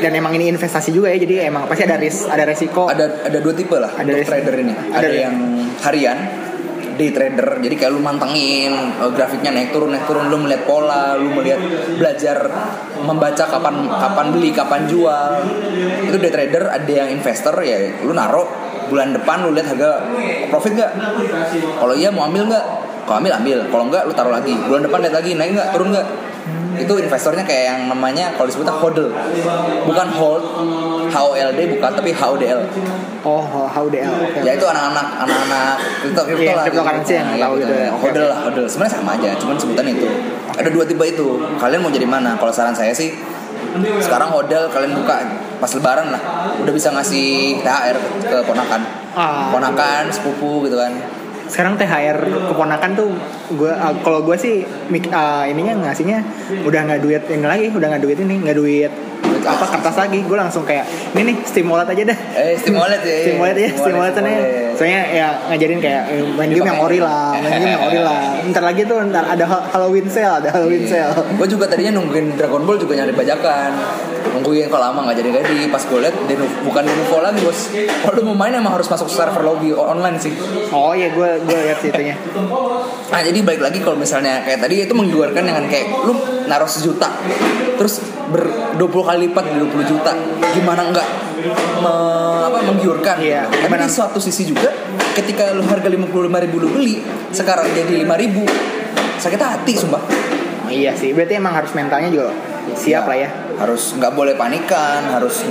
dan emang ini investasi juga ya jadi emang pasti ada risk ada resiko. Ada ada dua tipe lah Ada untuk trader ini. Ada- ada, yang harian day trader. Jadi kayak lu mantengin eh, grafiknya naik turun naik turun. Lu melihat pola lu melihat belajar membaca kapan kapan beli kapan jual. Itu day trader ada yang investor ya lu naruh bulan depan lu lihat harga profit nggak? Kalau iya mau ambil nggak? Kalau ambil ambil. Kalau nggak lu taruh lagi. Bulan depan lihat lagi naik nggak? Turun nggak itu investornya kayak yang namanya kalau disebutnya hodl. Bukan hold HOLD bukan tapi HODL oh how DL oke. Ya itu anak-anak anak-anak kripto kripto Iya, lah cryptocurrency yang Nah, tahu gitu ya. Oke, hodl lah hodl. sebenarnya sama aja cuman sebutan itu. Ada dua tipe itu. Kalian mau jadi mana? Kalau saran saya sih sekarang hodl kalian buka pas lebaran lah. Udah bisa ngasih THR ke ponakan. Ah. ponakan sepupu gitu kan sekarang THR keponakan tuh gue kalau gue sih mik- ah, ininya ngasihnya udah nggak duit ini lagi udah nggak duit ini nggak duit apa kertas lagi. Gue langsung kayak ini nih stimulat aja dah. Eh stimulat ya stimulat ya stimulat ya soalnya ya ngajarin kayak eh, main game yang ori lah main game yang ori lah. Ntar lagi tuh ntar ada Ha- Halloween sale ada Halloween sale. Gue juga tadinya nungguin Dragon Ball juga nyari bajakan. Nungguin kalau lama nggak jadi jadi pas gue liat Denu- bukan Denuvo lagi bos. Kalau lu mau main emang harus masuk server lobby online sih. Oh iya gue gue lihat sih itunya. Nah jadi balik lagi kalau misalnya kayak tadi itu menggiurkan dengan kayak lu naruh sejuta terus ber 20 kali lipat di 20 juta. Gimana enggak me, apa menggiurkan? Iya, tapi gimana? di suatu sisi juga ketika lu harga 55 ribu lu beli sekarang jadi 5 ribu. Sakit hati sumpah. Oh, iya sih. Berarti emang harus mentalnya juga siap lah ya. Harus nggak boleh panikan harus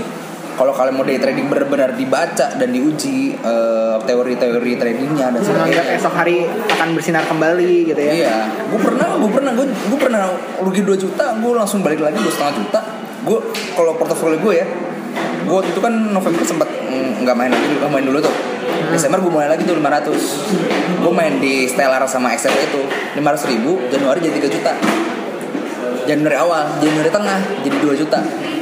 kalau kalian mau day trading benar-benar dibaca dan diuji eh, teori-teori tradingnya dan menganggap sebagainya. esok hari akan bersinar kembali gitu ya. Iya, gue pernah, gue pernah, gue, gue pernah rugi 2 juta, gue langsung balik lagi dua setengah juta. Gue kalau portofolio gue ya, gue waktu itu kan November sempat mm, nggak main lagi, nggak main dulu tuh. Desember gue mulai lagi tuh 500 Gue main di Stellar sama XRP itu 500 ribu, Januari jadi 3 juta. Januari awal, Januari tengah jadi 2 juta.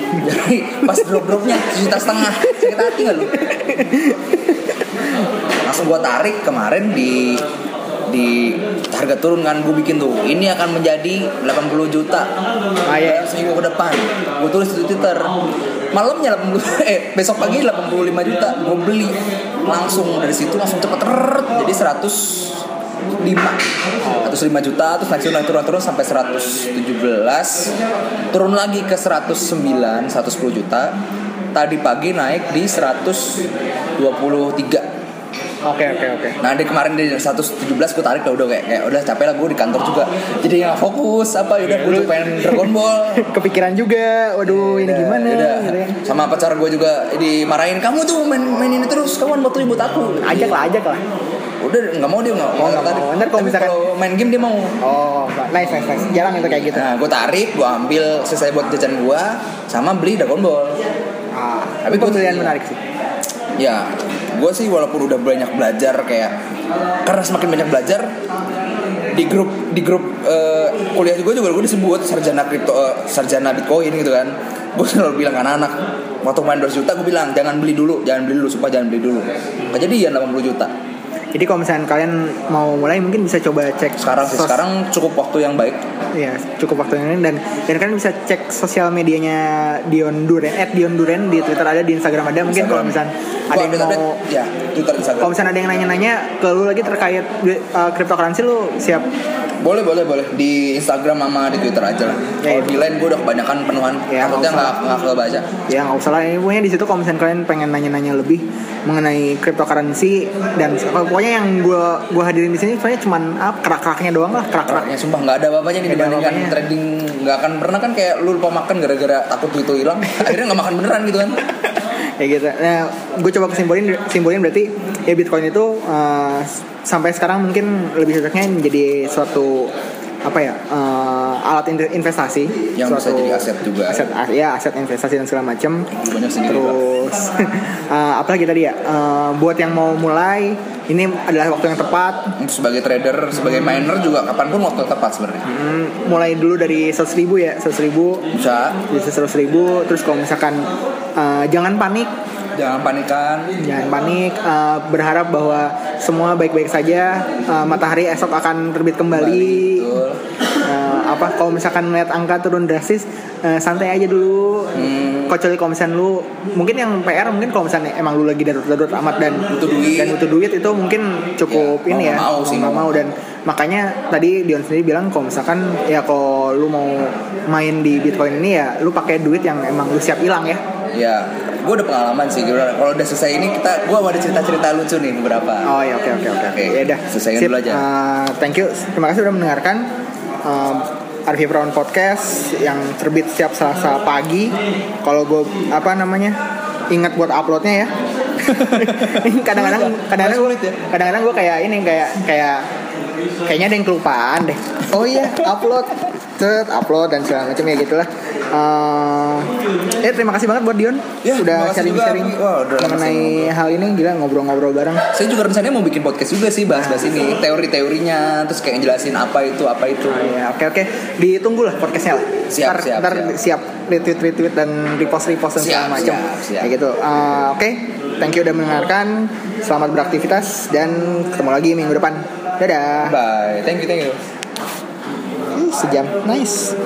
Jadi pas drop-dropnya juta setengah. Sakit hati gak lu? langsung gua tarik kemarin di di harga turun kan gue bikin tuh ini akan menjadi 80 juta. Ah, iya. dalam seminggu ke depan. Gue tulis di twitter malamnya 80 eh besok pagi 85 juta. Gue beli. Langsung dari situ langsung cepet teret jadi 100 105 105 juta terus naik turun turun turun sampai 117 turun lagi ke 109 110 juta. Tadi pagi naik di 123 Oke oke oke. Nah di kemarin di 117 gue tarik lah udah kayak, kayak udah capek lah gue di kantor juga Jadi nggak fokus apa yaudah gue pengen Dragon Ball Kepikiran juga, waduh ini Udah, gimana? udah. gitu ya. Sama pacar gue juga dimarahin Kamu tuh main, main ini terus kawan waktu buat aku Ajak lah, ajak lah. Udah nggak mau dia nggak Oh, nggak tadi. mau. Ntar kalau misalkan- kalau main game dia mau Oh, nice nice nice. Jarang itu kayak gitu. Nah gue tarik, gue ambil selesai buat jajan gue Sama beli Dragon Ball Ah, Tapi gua- pembelian menarik sih. Ya gue sih walaupun udah banyak belajar kayak Karena semakin banyak belajar di grup di grup eh, kuliah juga juga gue disebut sarjana kripto eh, sarjana bitcoin gitu kan. Gue selalu bilang anak-anak waktu main 200 juta gue bilang jangan beli dulu jangan beli dulu supaya jangan beli dulu. Kejadian 80 juta Jadi kalau misalnya kalian mau mulai mungkin bisa coba cek sekarang sih sos- sekarang cukup waktu yang baik. Ya cukup waktu ini dan dan kalian bisa cek sosial medianya Dion Duren at Dion Duren di Twitter ada di Instagram ada. Mungkin kalau misalnya ada yang mau ya Twitter Instagram. Kalau misalnya ada yang nanya-nanya ke lu lagi terkait uh, cryptocurrency lu siap? Boleh boleh boleh. Di Instagram sama di Twitter aja lah. Ya, kalau di line gue udah kebanyakan penuhan. Ya, takutnya nggak nggak nggak kebaca ya nggak usah lah. Ini pokoknya di situ kalau misalnya kalian pengen nanya-nanya lebih mengenai cryptocurrency dan pokoknya yang gue gue hadirin di sini soalnya cuman apa kerak-keraknya doang lah kerak-kerak Ya sumpah nggak ada apa-apanya nih dibandingkan apa-apanya. trading nggak akan pernah kan kayak lu lupa makan gara-gara takut duit lu hilang akhirnya nggak makan beneran gitu kan kayak gitu. Nah, gue coba kesimpulan simpulin berarti ya Bitcoin itu uh, sampai sekarang mungkin lebih cocoknya menjadi suatu apa ya uh, alat in- investasi. Yang bisa jadi aset juga. aset as- ya aset investasi dan segala macam terus uh, apalagi tadi ya? Uh, buat yang mau mulai ini adalah waktu yang tepat. Sebagai trader sebagai miner juga kapan pun waktu tepat sebenarnya. Hmm, mulai dulu dari 100 ribu ya 100 ribu. Bisa. Bisa 100 ribu. Terus kalau misalkan uh, jangan panik. Jangan panikan. Jangan panik, eh, berharap bahwa semua baik-baik saja. Eh, matahari esok akan terbit kembali. Betul. Apa kalau misalkan melihat angka turun drastis, eh, santai aja dulu. Hmm. Kecuali kalau misalnya lu, mungkin yang PR mungkin kalau misalnya emang lu lagi darurat-darurat amat dan Butuh duit. dan butuh duit itu mungkin cukup Ya, ini mau ya, mau sih, mau. mau dan makanya tadi Dion sendiri bilang kalau misalkan ya kalau lu mau main di Bitcoin ini ya lu pakai duit yang emang lu siap hilang ya. ya gue udah pengalaman sih kalau udah selesai ini kita gue ada cerita-cerita lucu nih beberapa Oh ya oke oke oke. Oke, Ya udah. selesaiin Sip. dulu aja. Uh, thank you. Terima kasih sudah mendengarkan um, Arfi Brown Podcast yang terbit setiap Selasa pagi. Kalau gue apa namanya ingat buat uploadnya ya. Kadang-kadang kadang-kadang gue Sulit ya? kadang-kadang gue kayak ini kayak kayak kayaknya ada yang kelupaan deh. Oh iya upload Cet, upload dan segala macam ya gitulah. Uh, ya terima kasih banget buat Dion Ya, sudah sharing-sharing lama mengenai hal ini gila ngobrol-ngobrol bareng. saya juga rencananya mau bikin podcast juga sih bahas-bahas ini teori-teorinya terus kayak ngejelasin apa itu apa itu Oh, ya, oke oke. Ditunggu lah podcastnya lah. Siap, ntar, siap, ntar siap. siap retweet retweet dan repost repost dan Siap, segala macam. Kayak gitu. Uh, oke, thank you udah mendengarkan. Selamat beraktivitas dan ketemu lagi minggu depan. Dadah. bye thank you thank you Ih, Sejam. Nice.